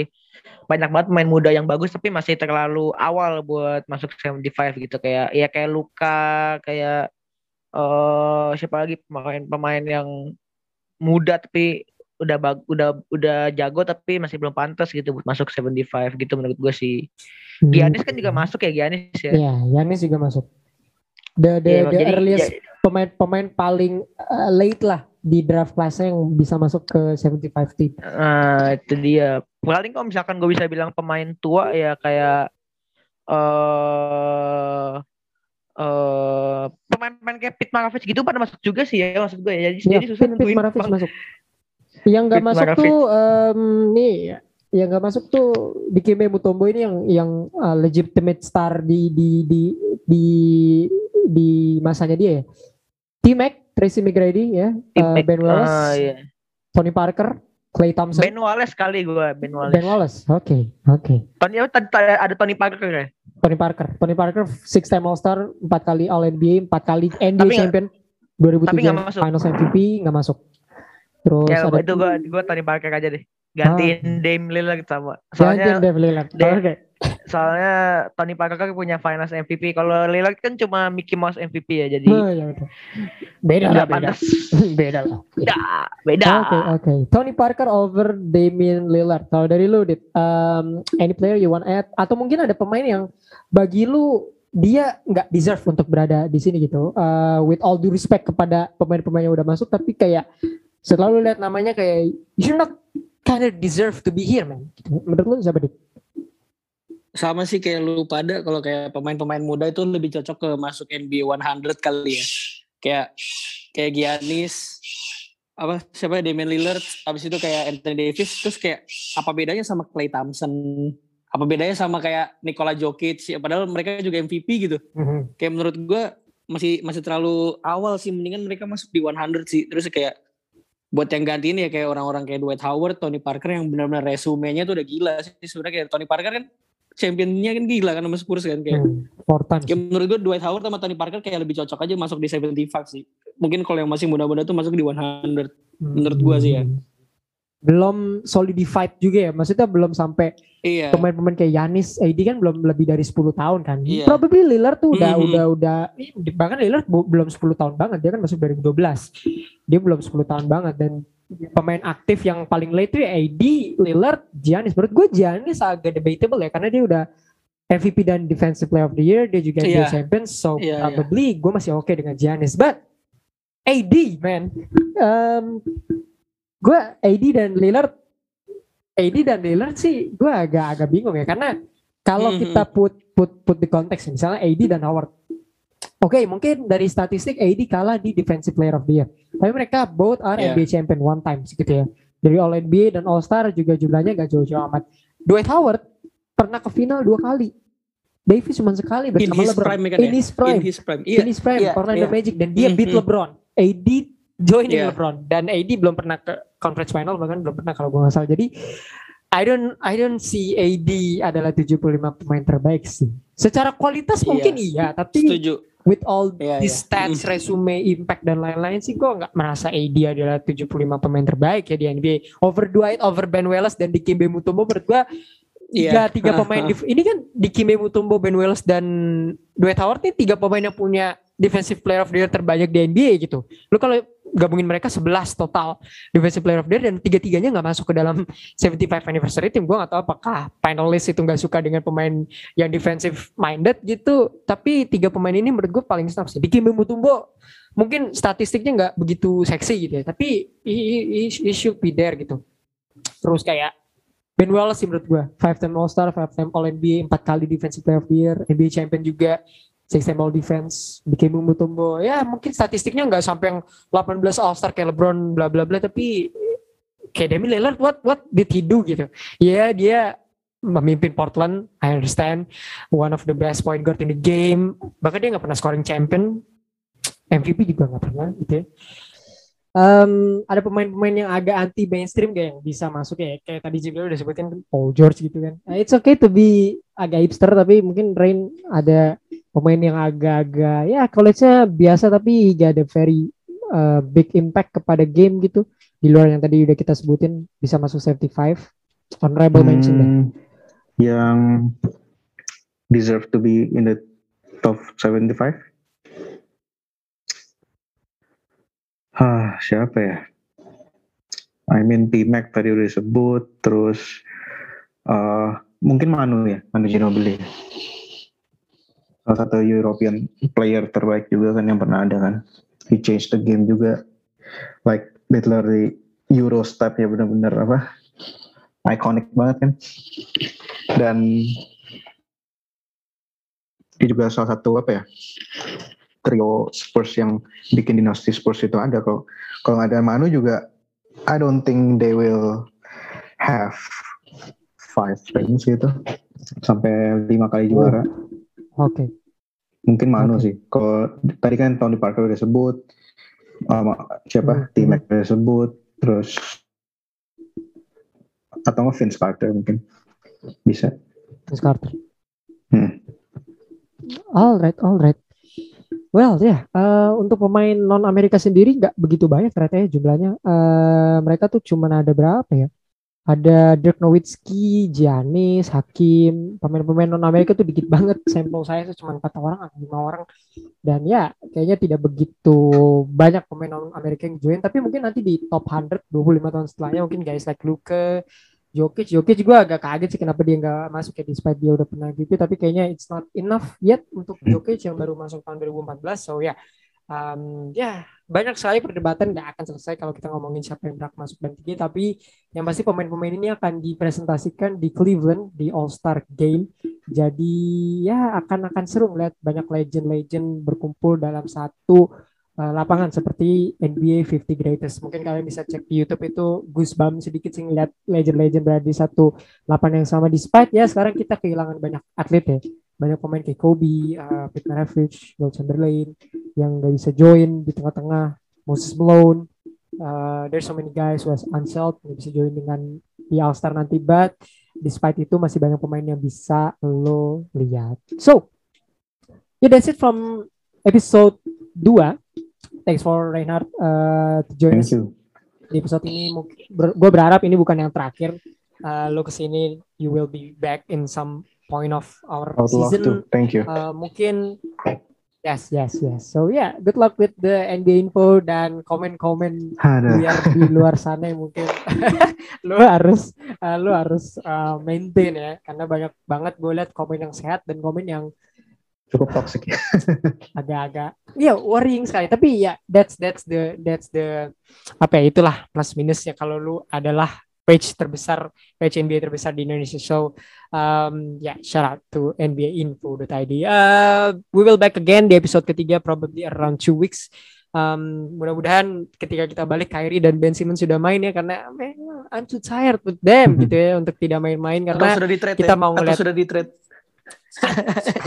banyak banget pemain muda yang bagus tapi masih terlalu awal buat masuk 75 gitu kayak ya kayak Luka kayak uh, siapa lagi pemain-pemain yang muda tapi udah bag, udah udah jago tapi masih belum pantas gitu buat masuk 75 gitu menurut gue sih. Hmm. Giannis kan juga masuk ya Giannis ya. Iya, Giannis juga masuk. The the, yeah, the jadi, earliest ya, pemain-pemain paling uh, late lah di draft class yang bisa masuk ke 75 team. Uh, itu dia. Paling kalau misalkan gue bisa bilang pemain tua ya kayak uh, uh, pemain-pemain kayak Pete Maravich gitu pada masuk juga sih ya maksud gue ya. Jadi, ya, jadi susah Pete Maravich masuk. Yang nggak masuk tuh um, nih yang nggak masuk tuh di Kime Mutombo ini yang yang uh, legitimate star di di di di di masanya dia ya. T-Mac, Tracy McGrady ya, uh, Ben Wallace, uh, yeah. Tony Parker, Clay Thompson. Ben Wallace kali gue, Ben Wallace. Ben Wallace, oke, okay, oke. Okay. Tony ada Tony Parker ya? Tony Parker, Tony Parker six time All Star, empat kali All NBA, empat kali NBA tapi Champion, 2003 Finals MVP nggak masuk. Terus ya, ada itu gue gue Tony Parker aja deh. Gantiin ah. Dame Lillard sama. Soalnya Gantiin Dame Lillard. Dame, okay. Soalnya Tony Parker kan punya Finals MVP. Kalau Lillard kan cuma Mickey Mouse MVP ya, jadi Oh, ya udah. Beda lah, beda. beda lah. Beda, beda. Oke, oke. Tony Parker over Damian Lillard. Kalau dari lu, Dit, um, any player you want add? Atau mungkin ada pemain yang bagi lu dia nggak deserve untuk berada di sini gitu. Uh, with all due respect kepada pemain-pemain yang udah masuk, tapi kayak setelah lu lihat namanya kayak you're not kind of deserve to be here, man. Gitu. Menurut lu siapa, Dit? Sama sih kayak lu pada kalau kayak pemain-pemain muda itu lebih cocok ke masuk NBA 100 kali ya. Kayak kayak Giannis apa siapa ya, Damian Lillard habis itu kayak Anthony Davis terus kayak apa bedanya sama Klay Thompson? Apa bedanya sama kayak Nikola Jokic? Ya padahal mereka juga MVP gitu. Mhm. kayak menurut gua masih masih terlalu awal sih mendingan mereka masuk di 100 sih. Terus kayak buat yang gantiin ya kayak orang-orang kayak Dwight Howard, Tony Parker yang benar-benar resumenya tuh udah gila sih. Sebenarnya kayak Tony Parker kan championnya kan gila kan sama Spurs kan kayak Hmm, four times. Ya menurut gue Dwight Howard sama Tony Parker kayak lebih cocok aja masuk di 75 sih. Mungkin kalau yang masih muda-muda tuh masuk di 100. menurut gua sih ya. Hmm. Belum solidified juga ya. Maksudnya belum sampai Iya. pemain-pemain kayak Yanis, AD kan belum lebih dari 10 tahun kan. Iya. Probably Lillard tuh udah Mhm. udah udah ih, bahkan Lillard belum 10 tahun banget. Dia kan masuk 2012. Dia belum 10 tahun banget dan pemain aktif yang paling late tuh ya AD, Lillard, Giannis. Menurut gue Giannis agak debatable ya karena dia udah MVP dan Defensive Player of the Year, dia juga NBA Iya. champion, so Iya, iya. probably gue masih oke dengan Giannis. But AD man, um, gue AD dan Lillard, AD dan Lillard sih gue agak-agak bingung ya karena kalau Mhm. kita put put put di konteks misalnya AD dan Howard, oke mungkin dari statistik AD kalah di Defensive Player of the Year, tapi mereka both are Iya. NBA champion one time gitu ya. Dari All NBA dan All Star juga jumlahnya gak jauh-jauh amat. Dwight Howard pernah ke final dua kali. Davis cuma sekali In bersama his LeBron. prime kan In ya? his prime In his prime. Iya. in his prime iya, Orlando iya. Magic dan dia beat Mhm. LeBron. AD joining Iya. LeBron dan AD belum pernah ke conference final bahkan belum pernah kalau gue nggak salah. Jadi I don't I don't see AD adalah 75 pemain terbaik sih. Secara kualitas Iya. mungkin iya, tapi Setuju. With all Iya, the iya. stats, resume, impact dan lain-lain sih gue nggak merasa AD adalah 75 pemain terbaik ya di NBA. Over Dwight, over Ben Wallace dan Dikembe Mutombo menurut gue tiga Iya. tiga pemain dif- ini kan Dikembe Mutombo, Ben Wallace dan Dwight Howard nih tiga pemain yang punya defensive player of the year terbanyak di NBA gitu. Lu kalau gabungin mereka 11 total defensive player of the year dan tiga-tiganya nggak masuk ke dalam 75 anniversary team. Gue nggak tahu apakah finalist itu nggak suka dengan pemain yang defensive minded gitu. Tapi tiga pemain ini menurut gue paling snap sih. Dikembe Mutombo mungkin statistiknya nggak begitu seksi gitu ya. Tapi he- he should be there gitu. Terus kayak Ben Wallace sih menurut gue. Five time All Star, five time All NBA, empat kali Defensive Player of the Year, NBA Champion juga, six time All Defense, bikin Mutombo. Ya mungkin statistiknya nggak sampai yang 18 All Star kayak LeBron bla bla bla, tapi kayak Damian Lillard what what did he do gitu? Ya dia memimpin Portland, I understand, one of the best point guard in the game. Bahkan dia nggak pernah scoring champion, MVP juga nggak pernah gitu. Em, ada pemain-pemain yang agak anti mainstream kayak yang bisa masuk ya kayak tadi juga udah sebutin kan Paul George gitu kan Nah, it's okay to be agak hipster tapi mungkin Rain ada pemain yang agak-agak ya college-nya biasa tapi gak ada very uh, big impact kepada game gitu di luar yang tadi udah kita sebutin bisa masuk 75 honorable mention deh. Hmm, yang deserve to be in the top 75 Hah, siapa ya? I mean T-Mac tadi udah disebut, terus uh, mungkin Manu ya, Manu Ginobili. Salah satu European player terbaik juga kan yang pernah ada kan. He changed the game juga. Like literally Euro step ya benar-benar apa? Iconic banget kan. Dan dia juga salah satu apa ya? trio Spurs yang bikin dinasti Spurs itu ada kalau kalau nggak ada Manu juga I don't think they will have five rings gitu sampai lima kali juara Oke. mungkin Manu Oke. sih kalau tadi kan Tony Parker udah sebut sama siapa Hmm. T-Mac udah sebut terus atau nggak Vince Carter mungkin bisa Vince Carter. Hmm. Alright, alright. Well ya, eh, untuk pemain non Amerika sendiri nggak begitu banyak ternyata ya jumlahnya. Eh, mereka tuh cuma ada berapa ya? Ada Dirk Nowitzki, Giannis, Hakim, pemain-pemain non Amerika tuh dikit banget. Sampel saya cuma empat orang atau lima orang. Dan ya kayaknya tidak begitu banyak pemain non Amerika yang join. Tapi mungkin nanti di top 100 25 tahun setelahnya mungkin guys like Luka, Jokic, Jokic juga agak kaget sih kenapa dia nggak masuk ya despite dia udah pernah gitu tapi kayaknya it's not enough yet untuk Jokic yang baru masuk tahun 2014 so ya yeah, um, ya banyak sekali perdebatan nggak akan selesai kalau kita ngomongin siapa yang berhak masuk dan tinggi tapi yang pasti pemain-pemain ini akan dipresentasikan di Cleveland di All Star Game. Jadi ya akan akan seru ngeliat banyak legend-legend berkumpul dalam satu uh, lapangan seperti NBA 50 Greatest. Mungkin kalian bisa cek di YouTube itu goosebumps sedikit sih ngeliat legend-legend berada di satu lapangan yang sama. Despite ya sekarang kita kehilangan banyak atlet ya banyak pemain kayak Kobe, uh, Pete Maravich, Will Chamberlain yang gak bisa join di tengah-tengah, Moses Malone, uh, there's so many guys who has unself nggak bisa join dengan di All Star nanti, but despite itu masih banyak pemain yang bisa lo lihat. So, yeah that's it from episode 2. Thanks for Reinhard uh, to join us. Di episode ini, ber gue berharap ini bukan yang terakhir. Uh, lo ke sini, you will be back in some point of our I would season. love to. Thank you. Uh, mungkin yes yes yes. So yeah, good luck with the NBA info dan komen-komen biar di luar sana yang mungkin lu harus uh, lu harus uh, maintain ya karena banyak banget gue lihat komen yang sehat dan komen yang Cukup toxic ya. agak-agak ya worrying sekali tapi ya that's that's the that's the apa ya itulah plus minusnya kalau lu adalah page terbesar page NBA terbesar di Indonesia. So um, yeah shout out to nbainfo.id uh, we will back again di episode ketiga probably around two weeks. Um, mudah-mudahan ketika kita balik Kyrie dan Ben Simmons sudah main ya karena man, I'm too tired with them gitu ya untuk tidak main-main Atau karena sudah di trade kita ya? mau ngeliat- Atau sudah di trade.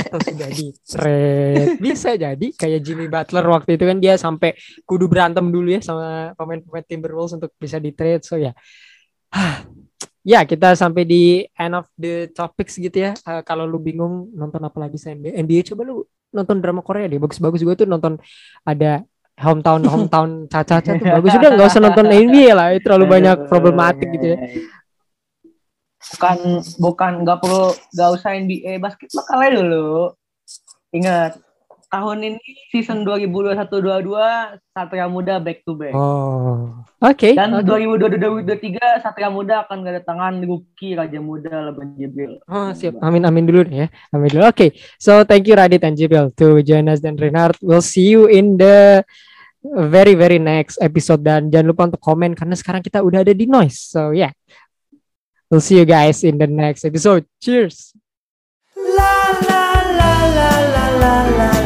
atau sudah di trade bisa jadi kayak Jimmy Butler waktu itu kan dia sampai kudu berantem dulu ya sama pemain-pemain Timberwolves untuk bisa di trade so ya ya kita sampai di end of the topics gitu ya. Eh, kalau lu bingung nonton apa lagi sih? NBA, NBA coba lu nonton drama Korea deh bagus-bagus. Gue tuh nonton ada hometown hometown caca-caca tuh bagus. Udah nggak usah nonton NBA lah itu terlalu banyak problematik gitu ya. bukan bukan nggak perlu nggak usah NBA basket lokal aja dulu. Ingat tahun ini season 2021-22 Satria Muda back to back oh oke dan oke. 2022-2023 Satria Muda akan kedatangan rookie Raja Muda Lebron Jibril Oh siap, amin amin dulu deh ya, amin dulu. Oke, so thank you Radit and Jibril to join us dan Reinhard. We'll see you in the very very next episode dan jangan lupa untuk komen karena sekarang kita udah ada di noise. So yeah, we'll see you guys in the next episode. Cheers. la la la la la la la